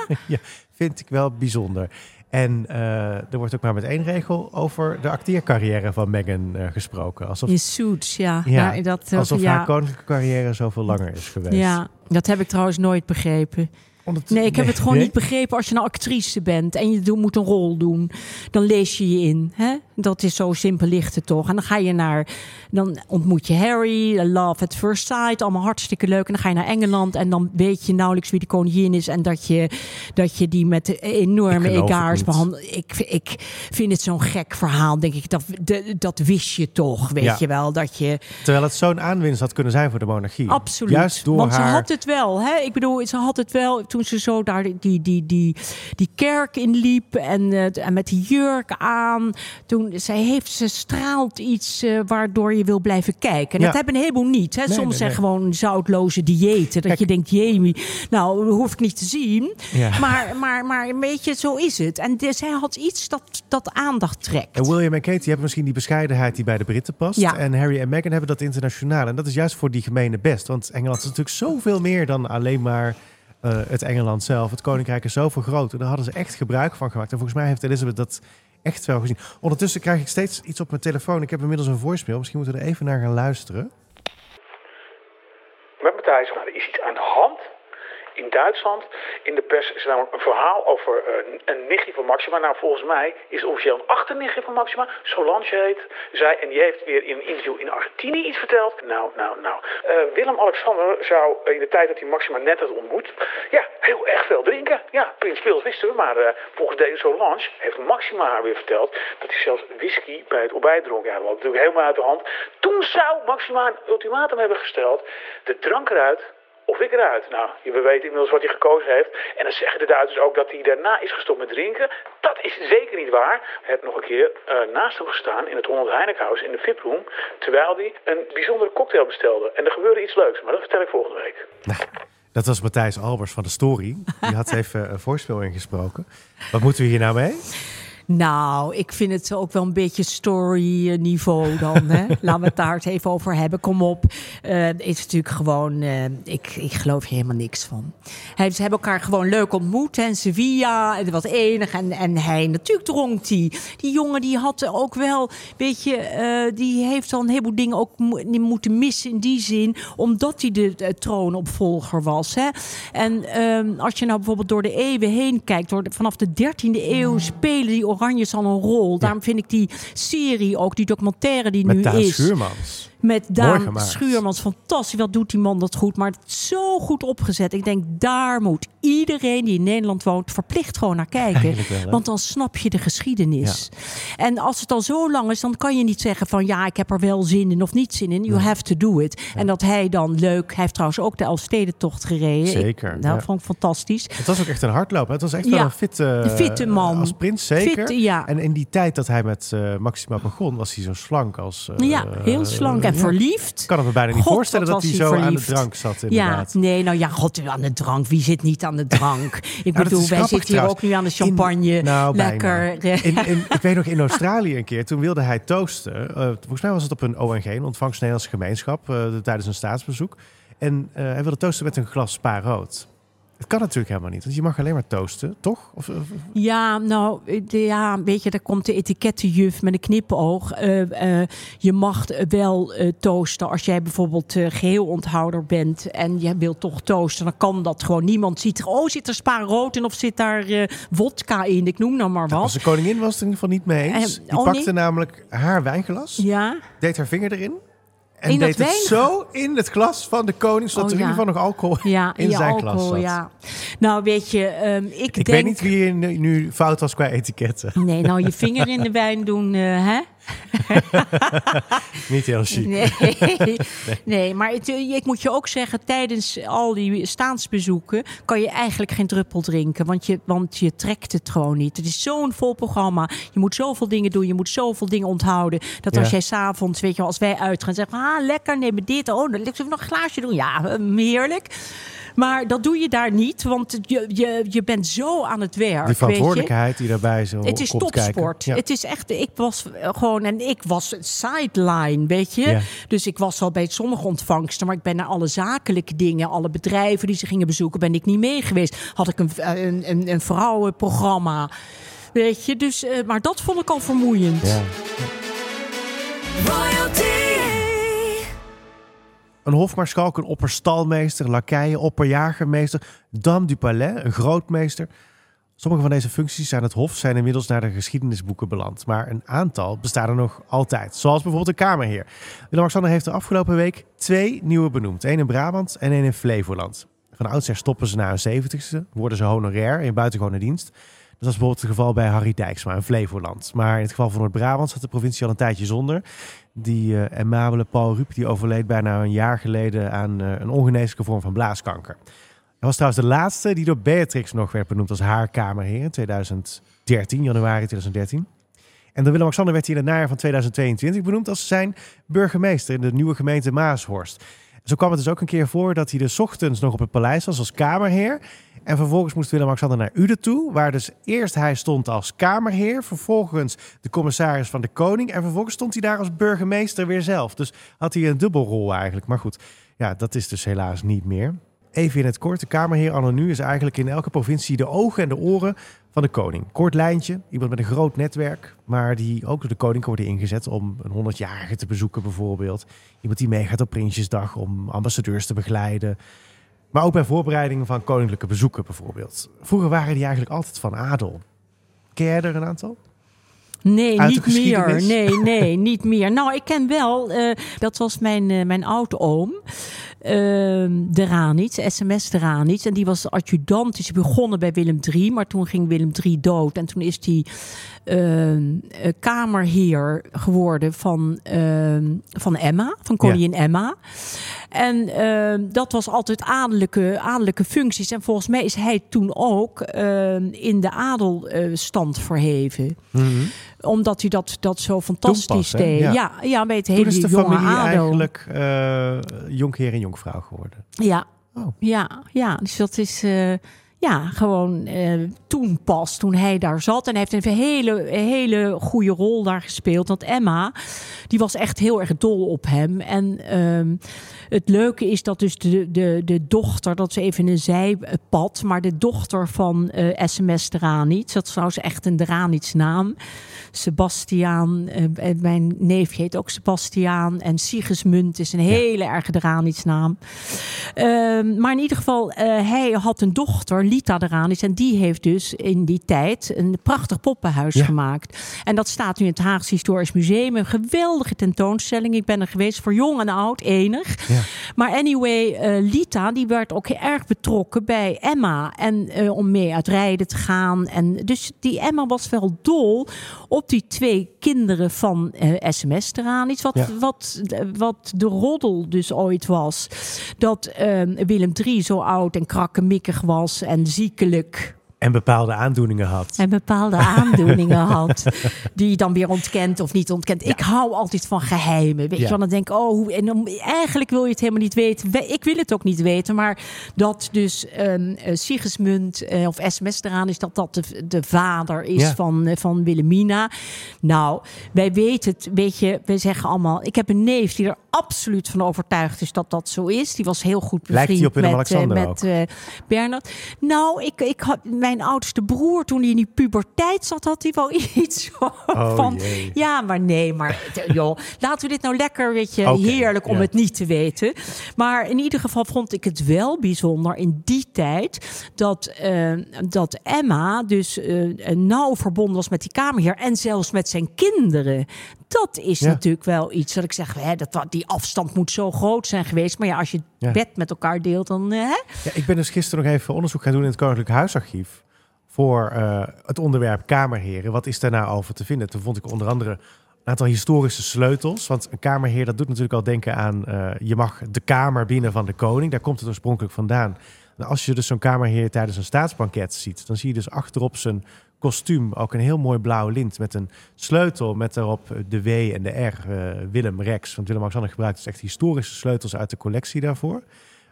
[SPEAKER 1] Vind ik wel bijzonder. En eh, er wordt ook maar met één regel over de acteercarrière van Meghan eh, gesproken. Alsof,
[SPEAKER 2] Je suits, ja.
[SPEAKER 1] Ja,
[SPEAKER 2] ja dat,
[SPEAKER 1] alsof
[SPEAKER 2] ja.
[SPEAKER 1] haar koninklijke carrière zoveel langer is geweest.
[SPEAKER 2] Ja, dat heb ik trouwens nooit begrepen.
[SPEAKER 1] Omdat-
[SPEAKER 2] Nee, ik heb het gewoon
[SPEAKER 1] nee?
[SPEAKER 2] niet begrepen. Als je een actrice bent en je moet een rol doen, dan lees je je in. Hè? Dat is zo simpel ligt het toch. En dan ga je naar, dan ontmoet je Harry, Love at First Sight, allemaal hartstikke leuk. En dan ga je naar Engeland en dan weet je nauwelijks wie de koningin is en dat je, dat je die met enorme egaars behandelt. Ik, ik vind het zo'n gek verhaal, denk ik. Dat, de- dat wist je toch, weet
[SPEAKER 1] Ja.
[SPEAKER 2] je wel. Dat je,
[SPEAKER 1] Terwijl het zo'n aanwinst had kunnen zijn voor de monarchie.
[SPEAKER 2] Absoluut.
[SPEAKER 1] Juist door
[SPEAKER 2] Want
[SPEAKER 1] haar...
[SPEAKER 2] ze had het wel. Hè? Ik bedoel, ze had het wel toen ze zo daar die, die, die, die kerk in liep en, eh, en met die jurk aan. Toen, zij heeft, ze straalt iets eh, waardoor je wil blijven kijken. En dat hebben een heleboel niet. Hè? Soms
[SPEAKER 1] nee,
[SPEAKER 2] zijn
[SPEAKER 1] nee.
[SPEAKER 2] gewoon zoutloze diëten. Dat
[SPEAKER 1] Kijk.
[SPEAKER 2] je denkt, jee, nou, dat hoef ik niet te zien. Maar, maar, maar weet je, zo is het. En de- zij had iets dat, dat aandacht trekt.
[SPEAKER 1] En William en Kate die hebben misschien die bescheidenheid die bij de Britten past.
[SPEAKER 2] Ja.
[SPEAKER 1] En Harry en Meghan hebben dat internationaal. En dat is juist voor die gemene best. Want Engeland is natuurlijk zoveel meer dan alleen maar eh, het Engeland zelf. Het koninkrijk is zoveel groter. Daar hadden ze echt gebruik van gemaakt. En volgens mij heeft Elizabeth dat echt wel gezien. Ondertussen krijg ik steeds iets op mijn telefoon. Ik heb inmiddels een voicemail. Misschien moeten we er even naar gaan luisteren.
[SPEAKER 3] met Matthijs er is iets aan de hand. In Duitsland, in de pers, is namelijk een verhaal over eh, een nichtje van Maxima. Nou, volgens mij is het officieel een achternichtje van Maxima. Solange heet zij. En die heeft weer in een interview in Argentinië iets verteld. Nou, nou, nou. Eh, Willem-Alexander zou in de tijd dat hij Maxima net had ontmoet... ja, heel erg veel drinken. Ja, Prins Pils wisten we. Maar eh, volgens deze Solange heeft Maxima haar weer verteld... dat hij zelfs whisky bij het ontbijt dronk. Ja, dat was natuurlijk helemaal uit de hand. Toen zou Maxima een ultimatum hebben gesteld. De drank eruit of ik eruit. Nou, we weten inmiddels wat hij gekozen heeft. En dan zeggen de Duitsers ook dat hij daarna is gestopt met drinken. Dat is zeker niet waar. Hij heeft nog een keer eh, naast hem gestaan in het Ronald Heinekenhuis in de VIP-room. Terwijl hij een bijzondere cocktail bestelde. En er gebeurde iets leuks, maar dat vertel ik volgende week.
[SPEAKER 1] Dat was Matthijs Albers van de Story. Die had [laughs] even een voorspel ingesproken. Wat moeten we hier nou mee?
[SPEAKER 2] Nou, ik vind het ook wel een beetje story-niveau dan. Hè? [laughs] Laten we het daar eens even over hebben. Kom op. Het is natuurlijk gewoon... eh, ik, ik geloof hier helemaal niks van. Hij, ze hebben elkaar gewoon leuk ontmoet. In Sevilla. Het was enig. En, en hij, natuurlijk dronk die. Die jongen die had ook wel... Weet je, eh, die heeft al een heleboel dingen ook mo- moeten missen in die zin. Omdat hij de troonopvolger was. Hè? En ehm, als je nou bijvoorbeeld door de eeuwen heen kijkt. Door de- vanaf de 13e eeuw spelen die Oranjes al een rol. Daarom vind ik die serie ook, die documentaire die
[SPEAKER 1] Met
[SPEAKER 2] nu
[SPEAKER 1] Daan
[SPEAKER 2] is.
[SPEAKER 1] Schuurmans.
[SPEAKER 2] Met Daan. Schuurmans. Fantastisch, wat doet die man dat goed. Maar het is zo goed opgezet. Ik denk, daar moet iedereen die in Nederland woont... verplicht gewoon naar kijken.
[SPEAKER 1] Wel?
[SPEAKER 2] Want dan snap je de geschiedenis. En als het al zo lang is, dan kan je niet zeggen van... ja, ik heb er wel zin in of niet zin in. You have to do it. En dat hij dan leuk... Hij heeft trouwens ook de Elfstedentocht gereden.
[SPEAKER 1] Zeker,
[SPEAKER 2] Ik, nou, vond ik fantastisch.
[SPEAKER 1] Het was ook echt een hardloper. Het was echt wel een fitte,
[SPEAKER 2] fitte man.
[SPEAKER 1] Als prins, zeker.
[SPEAKER 2] Fit.
[SPEAKER 1] En in die tijd dat hij met eh, Maxima begon, was hij zo slank als... eh,
[SPEAKER 2] ja, heel slank en
[SPEAKER 1] ja.
[SPEAKER 2] verliefd.
[SPEAKER 1] Ik kan het me bijna niet
[SPEAKER 2] God,
[SPEAKER 1] voorstellen dat hij zo aan de drank zat,
[SPEAKER 2] Ja,
[SPEAKER 1] inderdaad.
[SPEAKER 2] nee, nou ja, god, aan de drank. Wie zit niet aan de drank? [laughs] Ik bedoel, wij zitten hier
[SPEAKER 1] trouwens.
[SPEAKER 2] ook nu aan de champagne.
[SPEAKER 1] In- nou,
[SPEAKER 2] lekker.
[SPEAKER 1] bijna. In, in, ik weet nog in Australië een keer, toen wilde hij toosten. Eh, volgens mij was het op een ONG, een ontvangst Nederlandse gemeenschap, eh, tijdens een staatsbezoek. En eh, hij wilde toosten met een glas spa rood. Het kan natuurlijk helemaal niet, want je mag alleen maar toosten, toch? Of, of-
[SPEAKER 2] Ja, nou, de- ja, weet je, daar komt de etikettenjuf met een knipoog. Eh, eh, je mag wel eh, toosten als jij bijvoorbeeld eh, geheel onthouder bent en je wilt toch toosten. Dan kan dat gewoon. Niemand ziet er, oh, zit er spa rood in of zit daar eh wodka in? Ik noem nou maar
[SPEAKER 1] Als
[SPEAKER 2] wat.
[SPEAKER 1] de koningin was het in ieder geval niet mee eens.
[SPEAKER 2] Eh,
[SPEAKER 1] Die
[SPEAKER 2] oh,
[SPEAKER 1] pakte
[SPEAKER 2] nee?
[SPEAKER 1] namelijk haar wijnglas,
[SPEAKER 2] Ja,
[SPEAKER 1] deed haar vinger erin. En
[SPEAKER 2] In dat
[SPEAKER 1] deed het zo in het glas van de koning, zodat
[SPEAKER 2] Oh,
[SPEAKER 1] er in ieder geval nog alcohol
[SPEAKER 2] ja,
[SPEAKER 1] in zijn
[SPEAKER 2] alcohol,
[SPEAKER 1] glas zat.
[SPEAKER 2] ja. Nou, weet je, ehm, ik,
[SPEAKER 1] Ik
[SPEAKER 2] denk...
[SPEAKER 1] weet niet wie hier nu, nu fout was qua etiketten.
[SPEAKER 2] Nee, nou, je vinger in de wijn doen, eh, hè? [laughs]
[SPEAKER 1] niet heel chic. [laughs]
[SPEAKER 2] Nee, nee maar het, eh, ik moet je ook zeggen, tijdens al die staatsbezoeken kan je eigenlijk geen druppel drinken. Want je, want je trekt het gewoon niet. Het is zo'n vol programma. Je moet zoveel dingen doen. Je moet zoveel dingen onthouden. Dat
[SPEAKER 1] Ja.
[SPEAKER 2] als jij s'avonds, weet je wel, als wij uitgaan, zeggen ah, lekker, neem dit. Oh, dan lukt nog een glaasje doen. Ja, eh, heerlijk. Maar dat doe je daar niet, want je, je, je bent zo aan het werk.
[SPEAKER 1] Die
[SPEAKER 2] weet je.
[SPEAKER 1] verantwoordelijkheid die daarbij zo
[SPEAKER 2] Het is
[SPEAKER 1] komt
[SPEAKER 2] topsport.
[SPEAKER 1] kijken. Ja.
[SPEAKER 2] Het is echt, ik was gewoon, en ik was sideline, weet je.
[SPEAKER 1] Ja.
[SPEAKER 2] Dus ik was al bij sommige ontvangsten, maar ik ben naar alle zakelijke dingen, alle bedrijven die ze gingen bezoeken, ben ik niet mee geweest. Had ik een, een, een, een vrouwenprogramma, weet je. Dus, eh, maar dat vond ik al vermoeiend.
[SPEAKER 1] Ja. Een hofmaarschalk, een opperstalmeester, lakeien, opperjagermeester, dame du palais, een grootmeester. Sommige van deze functies aan het hof zijn inmiddels naar de geschiedenisboeken beland. Maar een aantal bestaan er nog altijd. Zoals bijvoorbeeld de Kamerheer. Willem-Alexander heeft de afgelopen week twee nieuwe benoemd. één in Brabant en één in Flevoland. Van oudsher stoppen ze na hun zeventigste, worden ze honorair in buitengewone dienst. Dat was bijvoorbeeld het geval bij Harry Dijksma in Flevoland. Maar in het geval van Noord-Brabant zat de provincie al een tijdje zonder. Die eh amabele Paul Rup die overleed bijna een jaar geleden aan eh, een ongeneeslijke vorm van blaaskanker. Hij was trouwens de laatste die door Beatrix nog werd benoemd als haar kamerheer in 2013, januari 2013. En door Willem-Alexander werd hij in het najaar van 2022 benoemd als zijn burgemeester in de nieuwe gemeente Maashorst. Zo kwam het dus ook een keer voor dat hij dus ochtends nog op het paleis was als kamerheer. En vervolgens moest Willem-Alexander naar Uden toe, waar dus eerst hij stond als kamerheer, vervolgens de commissaris van de koning en vervolgens stond hij daar als burgemeester weer zelf. Dus had hij een dubbelrol eigenlijk. Maar goed, ja, dat is dus helaas niet meer. Even in het kort, de kamerheer anno nu is eigenlijk in elke provincie de ogen en de oren van de koning. Kort lijntje, iemand met een groot netwerk, maar die ook door de koning kan worden ingezet om een 100-jarige te bezoeken bijvoorbeeld. Iemand die meegaat op Prinsjesdag om ambassadeurs te begeleiden. Maar ook bij voorbereidingen van koninklijke bezoeken bijvoorbeeld. Vroeger waren die eigenlijk altijd van adel. Ken jij er een aantal?
[SPEAKER 2] Nee, niet meer. Nee, nee, [laughs] niet meer. Nou, ik ken wel, eh, dat was mijn, eh, mijn oude-oom, ehm, de Ranits, sms de Ranits. En die was adjudant, is begonnen bij Willem III, maar toen ging Willem III dood. En toen is hij ehm, eh, kamerheer geworden van, ehm, van Emma, van koningin Emma. En ehm, dat was altijd adellijke, adellijke functies. En volgens mij is hij toen ook ehm, in de adelstand verheven omdat hij dat, dat zo fantastisch
[SPEAKER 1] pas, hè?
[SPEAKER 2] deed.
[SPEAKER 1] Ja.
[SPEAKER 2] Ja. Ja, weet
[SPEAKER 1] Toen
[SPEAKER 2] hele jonge
[SPEAKER 1] familie
[SPEAKER 2] adel.
[SPEAKER 1] eigenlijk eh jonkheer en jonkvrouw geworden.
[SPEAKER 2] Ja.
[SPEAKER 1] Oh.
[SPEAKER 2] ja, ja, dus dat is eh, ja, gewoon eh, toen pas, toen hij daar zat. En hij heeft een hele, hele goede rol daar gespeeld. Want Emma, die was echt heel erg dol op hem. En ehm, het leuke is dat dus de, de, de dochter, dat is even een zijpad, maar de dochter van eh, SMS Dranits, dat is trouwens echt een Dranits naam. Sebastiaan, eh, mijn neefje heet ook Sebastiaan. En Sigismund is een hele erge Dranits naam. Ehm, maar in ieder geval, hij had een dochter, Lita eraan is. En die heeft dus in die tijd een prachtig poppenhuis
[SPEAKER 1] Ja.
[SPEAKER 2] gemaakt. En dat staat nu in het Haagse Historisch Museum. Een geweldige tentoonstelling. Ik ben er geweest voor jong en oud, enig.
[SPEAKER 1] Ja.
[SPEAKER 2] Maar anyway, eh, Lita die werd ook erg betrokken bij Emma. En eh, om mee uit rijden te gaan. En dus die Emma was wel dol op die twee kinderen van eh, SMS eraan. Iets wat,
[SPEAKER 1] Ja.
[SPEAKER 2] wat, wat de roddel dus ooit was. Dat eh, Willem III zo oud en krakkemikkig was en ziekelijk.
[SPEAKER 1] En bepaalde aandoeningen had.
[SPEAKER 2] En bepaalde aandoeningen [laughs] had. Die je dan weer ontkent of niet ontkent. Ik hou altijd van geheimen. Weet
[SPEAKER 1] Ja.
[SPEAKER 2] je wel, dan denk ik, oh, en dan, eigenlijk wil je het helemaal niet weten. We- Ik wil het ook niet weten. Maar dat dus eh, Sigismund eh, of SMS eraan is, dat dat de, de vader is
[SPEAKER 1] Ja.
[SPEAKER 2] van, eh, van Wilhelmina. Nou, wij weten het, weet je, wij zeggen allemaal. Ik heb een neef die er absoluut van overtuigd is dat dat zo is. Die was heel goed
[SPEAKER 1] Lijkt
[SPEAKER 2] bevriend
[SPEAKER 1] die op
[SPEAKER 2] met,
[SPEAKER 1] ook?
[SPEAKER 2] met Bernard. Nou, ik, ik had mijn oudste broer toen hij in die puberteit zat, had hij wel [laughs] iets
[SPEAKER 1] Oh,
[SPEAKER 2] van.
[SPEAKER 1] jee.
[SPEAKER 2] Ja, maar nee, maar t- joh, laten we dit nou lekker, weet je, heerlijk om
[SPEAKER 1] ja.
[SPEAKER 2] het niet te weten. Maar in ieder geval vond ik het wel bijzonder in die tijd dat, eh, dat Emma dus eh, nauw verbonden was met die kamerheer en zelfs met zijn kinderen. Dat is
[SPEAKER 1] Ja.
[SPEAKER 2] natuurlijk wel iets dat ik zeg, hè, dat, die afstand moet zo groot zijn geweest. Maar ja, als je
[SPEAKER 1] Ja.
[SPEAKER 2] bed met elkaar deelt, dan eh, hè?
[SPEAKER 1] Ja, ik ben dus gisteren nog even onderzoek gaan doen in het Koninklijk Huisarchief. Voor eh, het onderwerp Kamerheren. Wat is daar nou over te vinden? Toen vond ik onder andere een aantal historische sleutels. Want een Kamerheer, dat doet natuurlijk al denken aan... eh, je mag de kamer binnen van de koning. Daar komt het oorspronkelijk vandaan. En als je dus zo'n Kamerheer tijdens een staatsbanket ziet... dan zie je dus achterop zijn kostuum ook een heel mooi blauw lint... met een sleutel met daarop de W en de R. eh, Willem Rex. Want Willem-Alexander gebruikt dus echt historische sleutels uit de collectie daarvoor.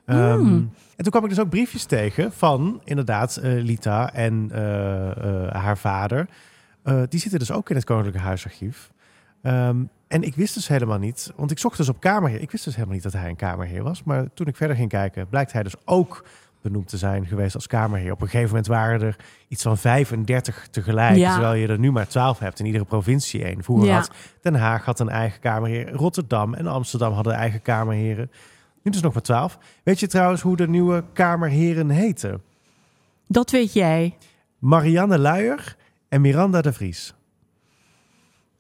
[SPEAKER 1] Ehm,
[SPEAKER 2] Hmm.
[SPEAKER 1] en toen kwam ik dus ook briefjes tegen van inderdaad eh, Lita en eh, eh, haar vader. Eh, die zitten dus ook in het Koninklijke Huisarchief. Ehm, en ik wist dus helemaal niet, want ik zocht dus op Kamerheer. Ik wist dus helemaal niet dat hij een Kamerheer was. Maar toen ik verder ging kijken, blijkt hij dus ook benoemd te zijn geweest als Kamerheer. Op een gegeven moment waren er iets van 35 tegelijk.
[SPEAKER 2] Ja.
[SPEAKER 1] Terwijl je er nu maar 12 hebt in iedere provincie één. Vroeger
[SPEAKER 2] Ja.
[SPEAKER 1] had Den Haag had een eigen Kamerheer. Rotterdam en Amsterdam hadden eigen Kamerheren. Nu dus nog maar 12. Weet je trouwens hoe de nieuwe Kamerheren heten?
[SPEAKER 2] dat weet jij.
[SPEAKER 1] Marianne Luijer en Miranda de Vries.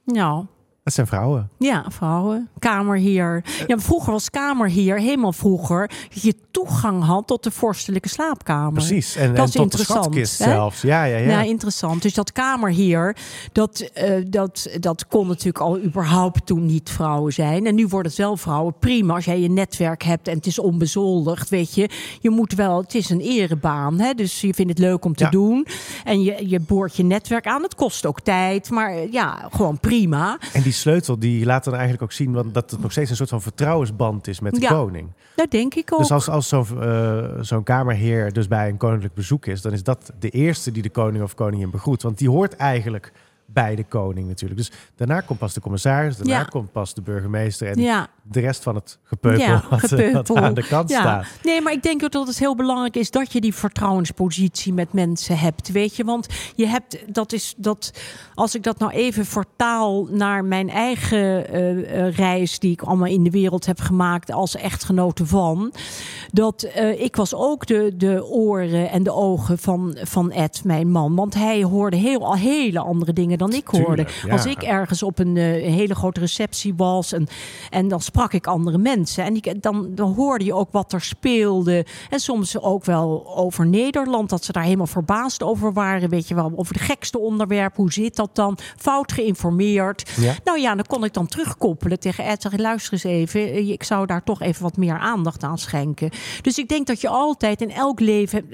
[SPEAKER 2] Nou,
[SPEAKER 1] Dat zijn vrouwen.
[SPEAKER 2] Ja, vrouwen. Kamerheer. Ja, maar vroeger was kamerheer, helemaal vroeger, dat je toegang had tot de vorstelijke slaapkamer.
[SPEAKER 1] Precies. En,
[SPEAKER 2] Dat
[SPEAKER 1] en
[SPEAKER 2] is
[SPEAKER 1] tot de
[SPEAKER 2] interessant,
[SPEAKER 1] schatkist
[SPEAKER 2] hè?
[SPEAKER 1] zelfs. Ja, ja, ja.
[SPEAKER 2] Ja. interessant. Dus dat kamerheer, dat, eh, dat, dat kon natuurlijk al überhaupt toen niet vrouwen zijn. En nu worden het wel vrouwen. Prima, als jij je netwerk hebt en het is onbezoldigd, weet je. Je moet wel, het is een erebaan, hè? dus je vindt het leuk om te
[SPEAKER 1] Ja.
[SPEAKER 2] doen. En je, je boort je netwerk aan. Het kost ook tijd, maar eh, ja, gewoon prima.
[SPEAKER 1] En die sleutel die laat dan eigenlijk ook zien want dat het nog steeds een soort van vertrouwensband is met de
[SPEAKER 2] Ja.
[SPEAKER 1] koning.
[SPEAKER 2] Dat denk ik ook.
[SPEAKER 1] Dus als, als zo'n zo'n kamerheer dus bij een koninklijk bezoek is, dan is dat de eerste die de koning of koningin begroet. Want die hoort eigenlijk bij de koning natuurlijk. Dus daarna komt pas de commissaris, daarna
[SPEAKER 2] Ja.
[SPEAKER 1] komt pas de burgemeester en
[SPEAKER 2] ja.
[SPEAKER 1] De rest van het gepeupel
[SPEAKER 2] Ja, [laughs]
[SPEAKER 1] wat,
[SPEAKER 2] gepeupel.
[SPEAKER 1] wat aan de kant
[SPEAKER 2] Ja.
[SPEAKER 1] staat.
[SPEAKER 2] Nee, maar ik denk ook dat het heel belangrijk is dat je die vertrouwenspositie met mensen hebt. Weet je, want je hebt, dat is dat, als ik dat nou even vertaal naar mijn eigen eh, eh, reis, die ik allemaal in de wereld heb gemaakt als echtgenote van, dat eh, ik was ook de, de oren en de ogen van, van Ed, mijn man. Want hij hoorde heel, al hele andere dingen dan ik hoorde.
[SPEAKER 1] Ja.
[SPEAKER 2] Als ik ergens op een, hele grote receptie was en, en dan sprak ik andere mensen. En die, dan, dan hoorde je ook wat er speelde. En soms ook wel over Nederland, dat ze daar helemaal verbaasd over waren. Weet je wel, over de gekste onderwerp. Hoe zit dat dan? Fout geïnformeerd.
[SPEAKER 1] Ja.
[SPEAKER 2] Nou ja, dan kon ik dan terugkoppelen tegen Ed. Zeg, luister eens even, ik zou daar toch even wat meer aandacht aan schenken. Dus ik denk dat je altijd in elk leven,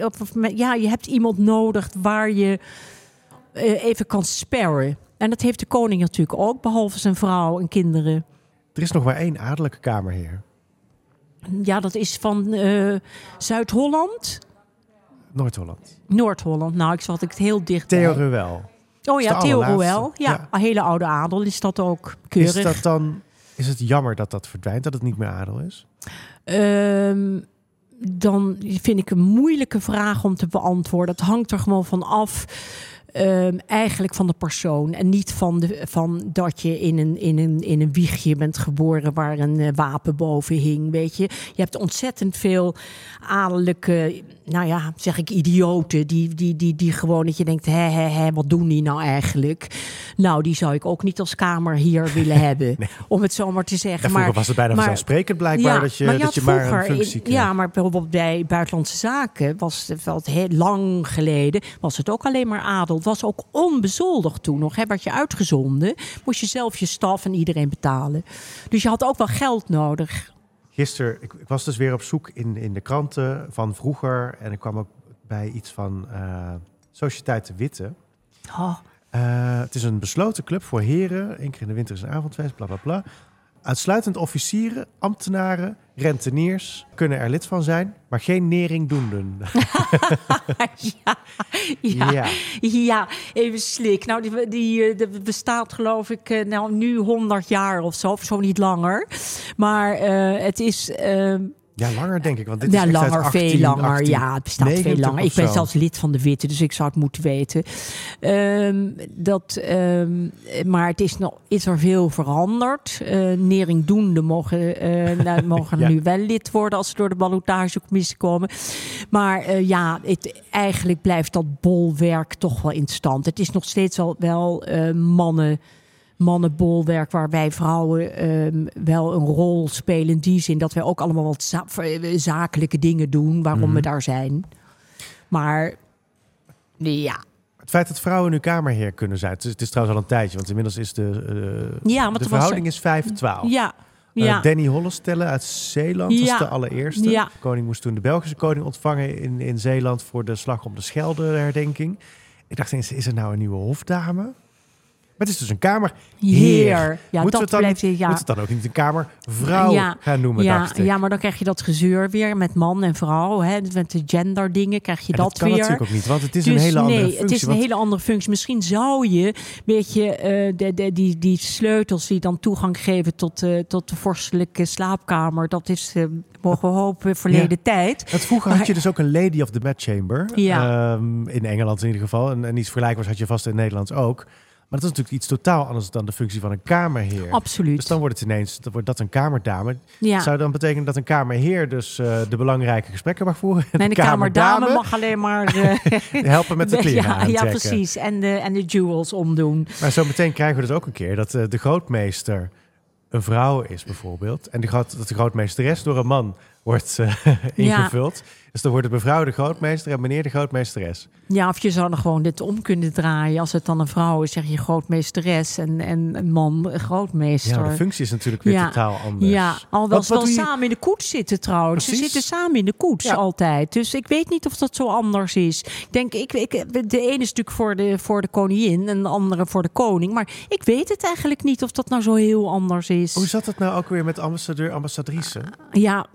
[SPEAKER 2] ja, je hebt iemand nodig waar je eh, even kan sparren. En dat heeft de koning natuurlijk ook, behalve zijn vrouw en kinderen.
[SPEAKER 1] Er is nog maar één adellijke kamerheer.
[SPEAKER 2] Ja, dat is van eh, Zuid-Holland,
[SPEAKER 1] Noord-Holland.
[SPEAKER 2] Noord-Holland. Nou, ik zat ik het heel dicht.
[SPEAKER 1] Theo. Ruel.
[SPEAKER 2] Oh ja, Theo. Roel. Ja,
[SPEAKER 1] Ja.
[SPEAKER 2] een hele oude adel is dat ook keurig.
[SPEAKER 1] Is dat dan... Is het jammer dat dat verdwijnt, dat het niet meer adel is?
[SPEAKER 2] Ehm, dan vind ik een moeilijke vraag om te beantwoorden. Het hangt er gewoon van af. Ehm, eigenlijk van de persoon en niet van, de, van dat je in een, in, een, in een wiegje bent geboren waar een eh, wapen boven hing. Weet je, je hebt ontzettend veel adellijke nou ja, zeg ik idioten. Die, die, die, die gewoon dat je denkt, hè, hè, hè, wat doen die nou eigenlijk? Nou, die zou ik ook niet als kamer hier [laughs] willen hebben. Om het zo maar te zeggen.
[SPEAKER 1] Ja, vroeger
[SPEAKER 2] maar,
[SPEAKER 1] was het bijna
[SPEAKER 2] maar-
[SPEAKER 1] vanzelfsprekend blijkbaar dat je, dat
[SPEAKER 2] had
[SPEAKER 1] je maar een functie kreeg.
[SPEAKER 2] Ja, maar bijvoorbeeld bij Buitenlandse Zaken was het heel lang geleden, was het ook alleen maar adel. Het was ook onbezoldigd toen nog. Hè, werd je uitgezonden, moest je zelf je staf en iedereen betalen. Dus je had ook wel geld nodig.
[SPEAKER 1] Gisteren, ik, ik was dus weer op zoek in, in de kranten van vroeger. En ik kwam ook bij iets van eh Sociëteit de Witte.
[SPEAKER 2] Oh,
[SPEAKER 1] Eh, het is een besloten club voor heren. Eén keer in de winter is een avondfeest, bla bla bla. Uitsluitend officieren, ambtenaren, renteniers kunnen er lid van zijn, maar geen neringdoenden.
[SPEAKER 2] ja, [laughs] ja.
[SPEAKER 1] Ja.
[SPEAKER 2] Ja, even slik. Nou, die, die, eh, die bestaat geloof ik eh, nou, nu 100 jaar of zo, of zo niet langer. Maar eh, het is... eh,
[SPEAKER 1] Ja, langer denk ik. Want dit
[SPEAKER 2] ja,
[SPEAKER 1] is
[SPEAKER 2] langer,
[SPEAKER 1] 18,
[SPEAKER 2] veel langer.
[SPEAKER 1] 18,
[SPEAKER 2] ja, het bestaat veel
[SPEAKER 1] 90
[SPEAKER 2] langer. Ik ben
[SPEAKER 1] zo.
[SPEAKER 2] zelfs lid van de Witte, dus ik zou het moeten weten. Ehm, dat, ehm, maar het is, nog, is er veel veranderd. Eh neringdoenden mogen, eh, [laughs] nou, mogen
[SPEAKER 1] Ja.
[SPEAKER 2] nu wel lid worden als ze door de ballotagecommissie komen. Maar eh, ja, het, eigenlijk blijft dat bolwerk toch wel in stand. Het is nog steeds wel, wel mannen mannenbolwerk waarbij vrouwen ehm, wel een rol spelen in die zin dat wij ook allemaal wat za- eh, zakelijke dingen doen waarom
[SPEAKER 1] Mhm.
[SPEAKER 2] we daar zijn. Maar ja,
[SPEAKER 1] Het feit dat vrouwen nu kamerheer kunnen zijn. Het is, het is trouwens al een tijdje, want inmiddels is de, eh,
[SPEAKER 2] ja
[SPEAKER 1] de
[SPEAKER 2] er was-
[SPEAKER 1] verhouding is 5-12.
[SPEAKER 2] Ja,
[SPEAKER 1] Eh,
[SPEAKER 2] ja.
[SPEAKER 1] Danny Hollestelle uit Zeeland
[SPEAKER 2] Ja.
[SPEAKER 1] was de allereerste.
[SPEAKER 2] Ja.
[SPEAKER 1] De koning moest toen de Belgische koning ontvangen in, in Zeeland voor de slag om de Schelde herdenking. Ik dacht eens, is er nou een nieuwe hofdame? Maar het is dus een kamerheer.
[SPEAKER 2] Heer. Ja,
[SPEAKER 1] Moeten
[SPEAKER 2] dat
[SPEAKER 1] dan,
[SPEAKER 2] blijft ja.
[SPEAKER 1] Moet het dan ook niet een kamervrouw
[SPEAKER 2] Ja.
[SPEAKER 1] gaan noemen,
[SPEAKER 2] ja,
[SPEAKER 1] dacht ik.
[SPEAKER 2] ja, maar dan krijg je dat gezeur weer met man en vrouw. Hè, met de gender dingen krijg je
[SPEAKER 1] En
[SPEAKER 2] dat,
[SPEAKER 1] dat kan
[SPEAKER 2] weer.
[SPEAKER 1] natuurlijk ook niet, want het is
[SPEAKER 2] Dus
[SPEAKER 1] een hele andere
[SPEAKER 2] nee,
[SPEAKER 1] functie.
[SPEAKER 2] het is een
[SPEAKER 1] want-
[SPEAKER 2] hele andere functie. Misschien zou je, weet je, eh, de, de, die, die sleutels die dan toegang geven tot, eh, tot de vorstelijke slaapkamer, dat is, eh, mogen we hopen, verleden tijd.
[SPEAKER 1] Want vroeger had je dus ook een Lady of the Bedchamber.
[SPEAKER 2] Ja.
[SPEAKER 1] Ehm, in Engeland in ieder geval. En, en iets vergelijkbaars had je vast in Nederland ook. Maar dat is natuurlijk iets totaal anders dan de functie van een kamerheer.
[SPEAKER 2] Absoluut.
[SPEAKER 1] Dus dan wordt het ineens dan wordt dat een kamerdame.
[SPEAKER 2] ja.
[SPEAKER 1] Zou dan betekenen dat een kamerheer dus eh, de belangrijke gesprekken mag voeren? En
[SPEAKER 2] Nee, [laughs] de kamerdame mag alleen maar eh, [laughs]
[SPEAKER 1] helpen met de [laughs] kleren
[SPEAKER 2] ja, ja, precies. En de, en de jewels omdoen.
[SPEAKER 1] Maar zo meteen krijgen we dus ook een keer dat eh, de grootmeester een vrouw is bijvoorbeeld. En de dat de grootmeesteres door een man wordt ingevuld. Dus dan wordt het mevrouw de grootmeester en meneer de grootmeesteres.
[SPEAKER 2] Ja, of je zou er gewoon dit om kunnen draaien. Als het dan een vrouw is, zeg je grootmeesteres en, en een man grootmeester.
[SPEAKER 1] Ja, de functie is natuurlijk weer
[SPEAKER 2] Ja.
[SPEAKER 1] totaal anders.
[SPEAKER 2] Ja, alhoewel
[SPEAKER 1] Wat-
[SPEAKER 2] ze
[SPEAKER 1] wat
[SPEAKER 2] wel
[SPEAKER 1] je-
[SPEAKER 2] samen in de koets zitten trouwens. Ze zitten samen in de koets
[SPEAKER 1] Ja.
[SPEAKER 2] altijd. Dus ik weet niet of dat zo anders is. Ik denk, ik, ik, de ene is natuurlijk voor de, voor de koningin en de andere voor de koning. Maar ik weet het eigenlijk niet of dat nou zo heel anders is.
[SPEAKER 1] Hoe zat het nou ook weer met ambassadeur, ambassadrice?
[SPEAKER 2] Ja.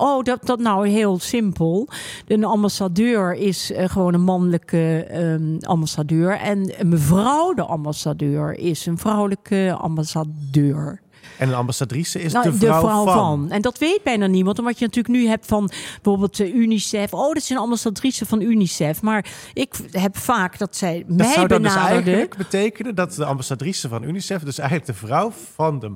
[SPEAKER 2] Oh, dat, dat nou heel simpel. Een ambassadeur is eh, gewoon een mannelijke ehm, ambassadeur. En een mevrouw de ambassadeur is een vrouwelijke ambassadeur.
[SPEAKER 1] En een ambassadrice is
[SPEAKER 2] Nou,
[SPEAKER 1] de vrouw, van.
[SPEAKER 2] En dat weet bijna niemand, omdat je natuurlijk nu hebt van bijvoorbeeld eh, UNICEF. Oh, dat is een ambassadrice van UNICEF. Maar ik heb vaak dat zij
[SPEAKER 1] Dat
[SPEAKER 2] mij
[SPEAKER 1] zou dan dus
[SPEAKER 2] benaderde.
[SPEAKER 1] eigenlijk betekenen dat de ambassadrice van UNICEF... dus eigenlijk de vrouw van de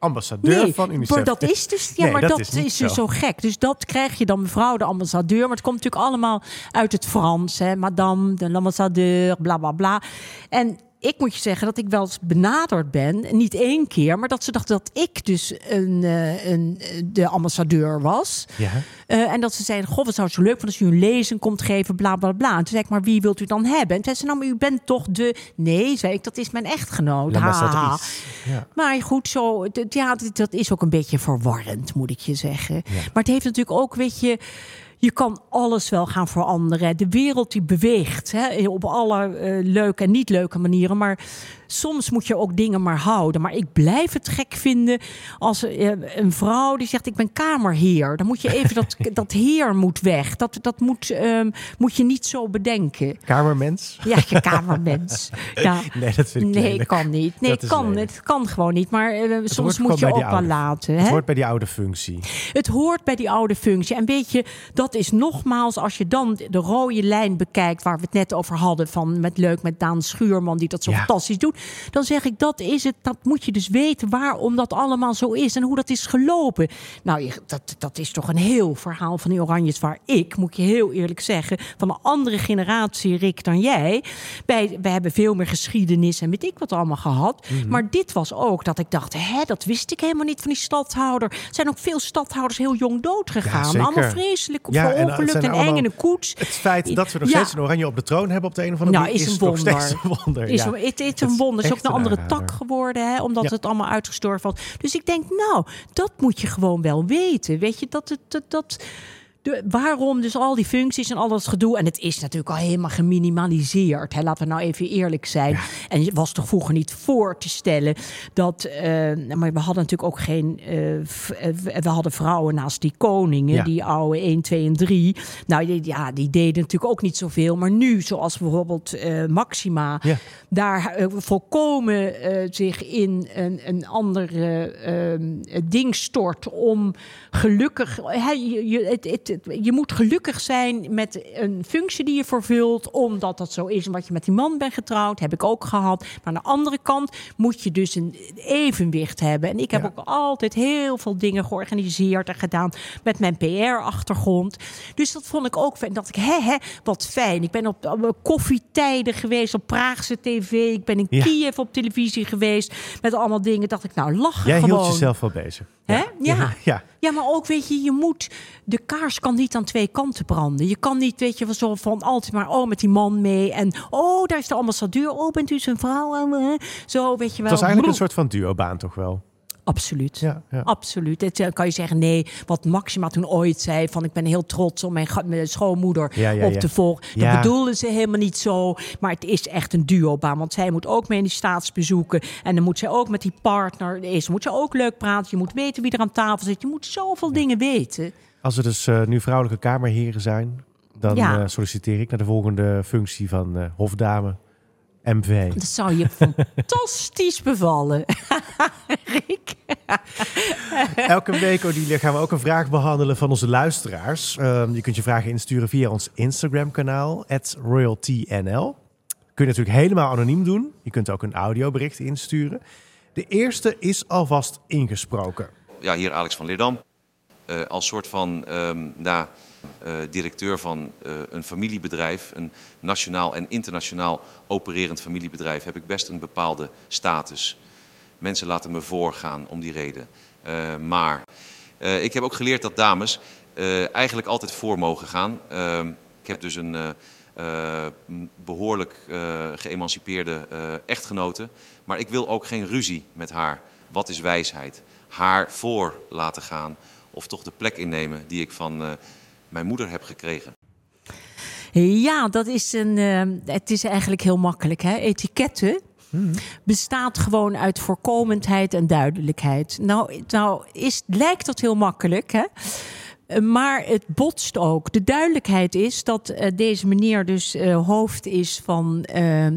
[SPEAKER 1] ambassadeur
[SPEAKER 2] Nee,
[SPEAKER 1] van UNICEF...
[SPEAKER 2] maar dat is dus, ja,
[SPEAKER 1] Nee,
[SPEAKER 2] maar
[SPEAKER 1] dat
[SPEAKER 2] dat,
[SPEAKER 1] is
[SPEAKER 2] dus
[SPEAKER 1] zo.
[SPEAKER 2] zo gek. Dus dat krijg je dan mevrouw de ambassadeur. Maar het komt natuurlijk allemaal uit het Frans. Hè? Madame de l'ambassadeur, bla bla bla. En ik moet je zeggen dat ik wel eens benaderd ben. Niet één keer, maar dat ze dachten dat ik dus een, eh, een, eh, de ambassadeur was.
[SPEAKER 1] Ja.
[SPEAKER 2] Eh, en dat ze zeiden, goh, wat zou het zo leuk vinden als u een lezing komt geven, bla bla bla. En toen zei ik, maar wie wilt u dan hebben? En toen zei ze, nou, maar u bent toch de... Nee, zei ik, dat is mijn echtgenoot. Ha.
[SPEAKER 1] Ja.
[SPEAKER 2] Maar goed, zo, ja, dat is ook een beetje verwarrend, moet ik je zeggen.
[SPEAKER 1] Ja.
[SPEAKER 2] Maar het heeft natuurlijk ook, weet je, je kan alles wel gaan veranderen. De wereld die beweegt hè, op alle eh, leuke en niet leuke manieren. Maar soms moet je ook dingen maar houden. Maar ik blijf het gek vinden als eh, een vrouw die zegt: Ik ben kamerheer. Dan moet je even dat, [laughs] dat heer moet weg. Dat, dat moet, ehm, moet je niet zo bedenken.
[SPEAKER 1] Kamermens?
[SPEAKER 2] Ja, je kamermens. [laughs] Ja.
[SPEAKER 1] Nee, dat vind ik
[SPEAKER 2] Nee,
[SPEAKER 1] lelijk.
[SPEAKER 2] kan niet. Nee, kan,
[SPEAKER 1] lelijk.
[SPEAKER 2] het kan gewoon niet. Maar eh, soms moet je ook wel laten.
[SPEAKER 1] Het
[SPEAKER 2] Hè?
[SPEAKER 1] hoort bij die oude functie.
[SPEAKER 2] Het hoort bij die oude functie. En weet je, dat is nogmaals, als je dan de rode lijn bekijkt, waar we het net over hadden, van met leuk met Daan Schuurman, die dat zo
[SPEAKER 1] Ja.
[SPEAKER 2] fantastisch doet. Dan zeg ik, dat is het. Dat moet je dus weten waarom dat allemaal zo is en hoe dat is gelopen. Nou, dat, dat is toch een heel verhaal van die Oranjes waar ik, moet je heel eerlijk zeggen, van een andere generatie, Rick, dan jij. Wij, wij hebben veel meer geschiedenis en weet ik wat allemaal gehad.
[SPEAKER 1] Mhm.
[SPEAKER 2] Maar dit was ook dat ik dacht, hè, dat wist ik helemaal niet van die stadhouder. Er zijn ook veel stadhouders heel jong dood gegaan. allemaal vreselijk
[SPEAKER 1] Ja,
[SPEAKER 2] verongelukt
[SPEAKER 1] zijn
[SPEAKER 2] en, eng in een koets.
[SPEAKER 1] Het feit dat we nog
[SPEAKER 2] Ja.
[SPEAKER 1] steeds een oranje op de troon hebben op de een of andere
[SPEAKER 2] Nou,
[SPEAKER 1] manier
[SPEAKER 2] is een wonder.
[SPEAKER 1] steeds een wonder.
[SPEAKER 2] Is,
[SPEAKER 1] ja.
[SPEAKER 2] het, is een
[SPEAKER 1] is
[SPEAKER 2] Het is ook
[SPEAKER 1] echt
[SPEAKER 2] een
[SPEAKER 1] een
[SPEAKER 2] andere
[SPEAKER 1] aanrader.
[SPEAKER 2] tak geworden, hè, omdat
[SPEAKER 1] Ja.
[SPEAKER 2] het allemaal uitgestorven was. Dus ik denk, nou, dat moet je gewoon wel weten. Weet je, dat het. Dat, dat, de, waarom dus al die functies en al dat gedoe. En het is natuurlijk al helemaal geminimaliseerd. Hè, laten we nou even eerlijk zijn. En het was toch vroeger niet voor te stellen dat. eh, maar we hadden natuurlijk ook geen. eh, eh, we hadden vrouwen naast die koningen,
[SPEAKER 1] Ja.
[SPEAKER 2] die oude 1, 2 en 3. Nou die, ja, die deden natuurlijk ook niet zoveel. Maar nu, zoals bijvoorbeeld Maxima,
[SPEAKER 1] Ja.
[SPEAKER 2] daar volkomen zich in een, een ander ding stort om gelukkig. Hè, je, je, het, het, het- je moet gelukkig zijn met een functie die je vervult, omdat dat zo is. Omdat je met die man bent getrouwd, heb ik ook gehad. Maar aan de andere kant moet je dus een evenwicht hebben. En ik heb
[SPEAKER 1] Ja.
[SPEAKER 2] ook altijd heel veel dingen georganiseerd en gedaan met mijn PR-achtergrond. Dus dat vond ik ook fijn. Dat ik, hè, hè, wat fijn. Ik ben op, op koffietijden geweest, op Praagse tv. Ik ben in
[SPEAKER 1] Ja.
[SPEAKER 2] Kiev op televisie geweest. Met allemaal dingen. Dacht ik, nou, lachen
[SPEAKER 1] Jij
[SPEAKER 2] gewoon.
[SPEAKER 1] hield jezelf wel bezig.
[SPEAKER 2] Hè? Ja.
[SPEAKER 1] ja. [laughs]
[SPEAKER 2] Ja, maar ook, weet je, je moet... De kaars kan niet aan twee kanten branden. Je kan niet, weet je, zo van altijd maar... Oh, met die man mee. En oh, daar is de ambassadeur. Oh, bent u zijn vrouw? Eh, Zo, weet je wel.
[SPEAKER 1] Het was eigenlijk een soort van duobaan toch wel.
[SPEAKER 2] Absoluut.
[SPEAKER 1] Ja, ja.
[SPEAKER 2] Absoluut. Het, kan je zeggen, nee, wat Maxima toen ooit zei: van ik ben heel trots om mijn, schoonmoeder
[SPEAKER 1] Ja,
[SPEAKER 2] op te volgen.
[SPEAKER 1] Ja.
[SPEAKER 2] Dat bedoelden ze helemaal niet zo. Maar het is echt een duobaan. Want zij moet ook mee in die staatsbezoeken. En dan moet zij ook met die partner. Is, moet ze ook leuk praten. Je moet weten wie er aan tafel zit. Je moet zoveel dingen weten.
[SPEAKER 1] Als er dus eh, nu vrouwelijke kamerheren zijn, dan eh, solliciteer ik naar de volgende functie van eh, hofdame MV.
[SPEAKER 2] Dat zou je fantastisch [laughs] bevallen. [laughs] Rick.
[SPEAKER 1] Elke week, Odilia, gaan we ook een vraag behandelen van onze luisteraars. Ehm, je kunt je vragen insturen via ons Instagram-kanaal, royaltynl. Kun je natuurlijk helemaal anoniem doen. Je kunt ook een audiobericht insturen. De eerste is alvast ingesproken.
[SPEAKER 4] ja, hier Alex van Leerdam. Eh, als soort van ehm, nou, eh, directeur van eh, een familiebedrijf, een nationaal en internationaal opererend familiebedrijf, heb ik best een bepaalde status. Mensen laten me voorgaan om die reden. Eh, maar ik heb ook geleerd dat dames eigenlijk altijd voor mogen gaan. Ehm, ik heb dus een eh, eh, behoorlijk eh, geëmancipeerde echtgenote. Maar ik wil ook geen ruzie met haar. Wat is wijsheid? Haar voor laten gaan. Of toch de plek innemen die ik van mijn moeder heb gekregen.
[SPEAKER 2] Ja, dat is een. eh, het is eigenlijk heel makkelijk. Hè? Etiketten bestaat gewoon uit voorkomendheid en duidelijkheid. Nou, nou is, lijkt dat heel makkelijk, hè? Eh, Maar het botst ook. De duidelijkheid is dat eh, deze meneer dus eh, hoofd is van,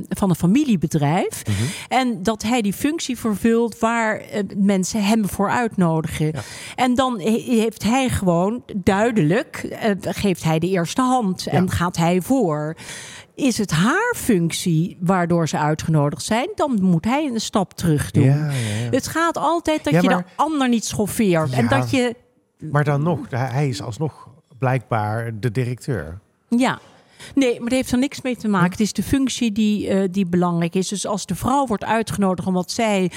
[SPEAKER 2] van een familiebedrijf. En dat hij die functie vervult waar mensen hem voor uitnodigen. En dan he- heeft hij gewoon duidelijk, geeft hij de eerste hand en
[SPEAKER 1] Ja.
[SPEAKER 2] gaat hij voor. Is het haar functie waardoor ze uitgenodigd zijn, dan moet hij een stap terug doen.
[SPEAKER 1] Ja, ja, ja.
[SPEAKER 2] Het gaat altijd dat je de ander niet schoffeert. En dat je
[SPEAKER 1] Maar dan nog, hij is alsnog blijkbaar de directeur.
[SPEAKER 2] Ja. Nee, maar dat heeft er niks mee te maken. Het is de functie die, eh, die belangrijk is. Dus als de vrouw wordt uitgenodigd omdat zij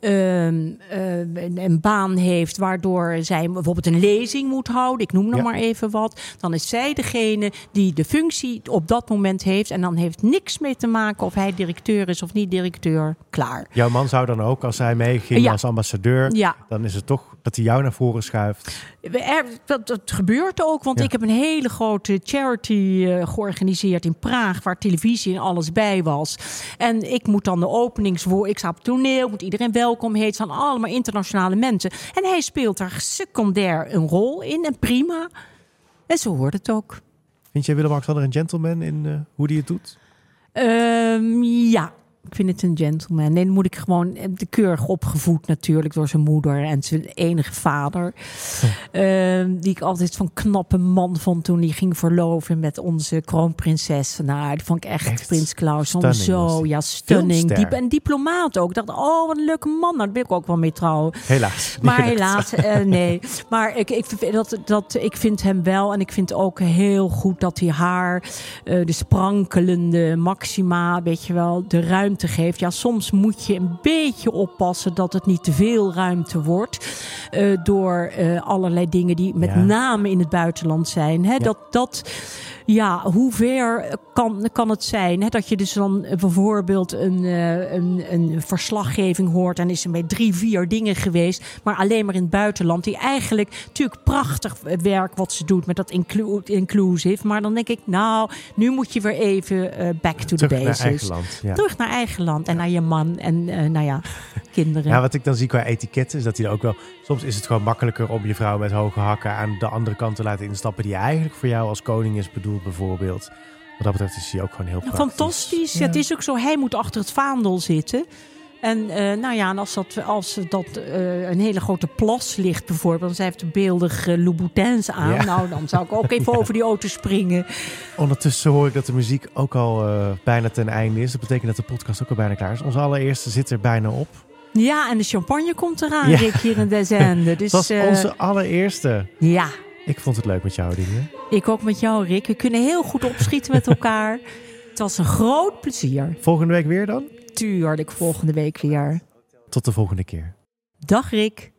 [SPEAKER 2] ehm, eh, een, een baan heeft waardoor zij bijvoorbeeld een lezing moet houden, ik noem nog
[SPEAKER 1] Ja.
[SPEAKER 2] maar even wat, dan is zij degene die de functie op dat moment heeft. En dan heeft niks mee te maken of hij directeur is of niet directeur. Klaar.
[SPEAKER 1] Jouw man zou dan ook, als hij meeging
[SPEAKER 2] Ja.
[SPEAKER 1] als ambassadeur,
[SPEAKER 2] Ja.
[SPEAKER 1] dan is het toch dat hij jou naar voren schuift.
[SPEAKER 2] Er- Dat, dat gebeurt ook, want
[SPEAKER 1] Ja.
[SPEAKER 2] ik heb een hele grote charity eh, georganiseerd in Praag, waar televisie en alles bij was. En ik moet dan de openingswoord, ik sta op het toneel, moet iedereen welkom heet, van allemaal internationale mensen. En hij speelt daar secundair een rol in en prima. En zo hoort het ook.
[SPEAKER 1] Vind jij Willem-Alexander een gentleman in eh, hoe hij het doet?
[SPEAKER 2] Ehm, ja. Ik vind het een gentleman. Nee, dan moet ik gewoon eh, de keurig opgevoed natuurlijk door zijn moeder en zijn enige vader. Ehm, die ik altijd van knappe man vond toen hij ging verloven met onze kroonprinses. Nou, die vond ik echt,
[SPEAKER 1] Echt
[SPEAKER 2] Prins Klaus.
[SPEAKER 1] stunning
[SPEAKER 2] Zo,
[SPEAKER 1] die.
[SPEAKER 2] ja, stunning. Diep en diplomaat ook. Ik dacht, oh, wat een leuke man. Nou, daar ben ik ook wel mee trouwen.
[SPEAKER 1] Helaas.
[SPEAKER 2] Maar helaas, eh, nee. Maar ik, ik, vind dat, dat, ik vind hem wel. En ik vind ook heel goed dat hij haar eh, de sprankelende Maxima, weet je wel, de ruimte geeft. Ja, soms moet je een beetje oppassen dat het niet te veel ruimte wordt. eh, door eh, allerlei dingen die met
[SPEAKER 1] Ja.
[SPEAKER 2] name in het buitenland zijn. Hè? Dat, dat, ja, hoe ver kan, kan het zijn? Hè? Dat je dus dan bijvoorbeeld een, eh, een, een verslaggeving hoort en is er met drie, vier dingen geweest, maar alleen maar in het buitenland. Die eigenlijk natuurlijk prachtig werk wat ze doet met dat inclu inclusive. Maar dan denk ik, nou, nu moet je weer even back to the
[SPEAKER 1] Terug naar
[SPEAKER 2] basics.
[SPEAKER 1] eigen land. Ja.
[SPEAKER 2] Terug naar eigen land en naar je man en eh, nou ja, [laughs] kinderen.
[SPEAKER 1] Ja, wat ik dan zie qua etiketten is dat hij er ook wel... Soms is het gewoon makkelijker om je vrouw met hoge hakken aan de andere kant te laten instappen... die eigenlijk voor jou als koning is bedoeld bijvoorbeeld. Wat dat betreft is hij ook gewoon heel
[SPEAKER 2] Ja,
[SPEAKER 1] praktisch.
[SPEAKER 2] Fantastisch.
[SPEAKER 1] Ja.
[SPEAKER 2] Het is ook zo, hij moet achter het vaandel zitten. En eh, nou ja, en als dat, als dat eh, een hele grote plas ligt bijvoorbeeld... en zij heeft beeldig uh, Louboutins aan...
[SPEAKER 1] Ja.
[SPEAKER 2] nou, dan zou ik ook even [laughs] over die auto springen.
[SPEAKER 1] Ondertussen hoor ik dat de muziek ook al eh, bijna ten einde is. Dat betekent dat de podcast ook al bijna klaar is. Onze allereerste zit er bijna op.
[SPEAKER 2] Ja, en de champagne komt eraan,
[SPEAKER 1] Ja.
[SPEAKER 2] Rick, hier in Desende. [laughs] Dus,
[SPEAKER 1] dat was onze allereerste.
[SPEAKER 2] Ja,
[SPEAKER 1] Ik vond het leuk met jou, dingen.
[SPEAKER 2] ik ook met jou, Rick. We kunnen heel goed opschieten met [laughs] elkaar. Het was een groot plezier.
[SPEAKER 1] Volgende week weer dan?
[SPEAKER 2] Tuurlijk, volgende week weer.
[SPEAKER 1] Tot de volgende keer.
[SPEAKER 2] Dag, Rick.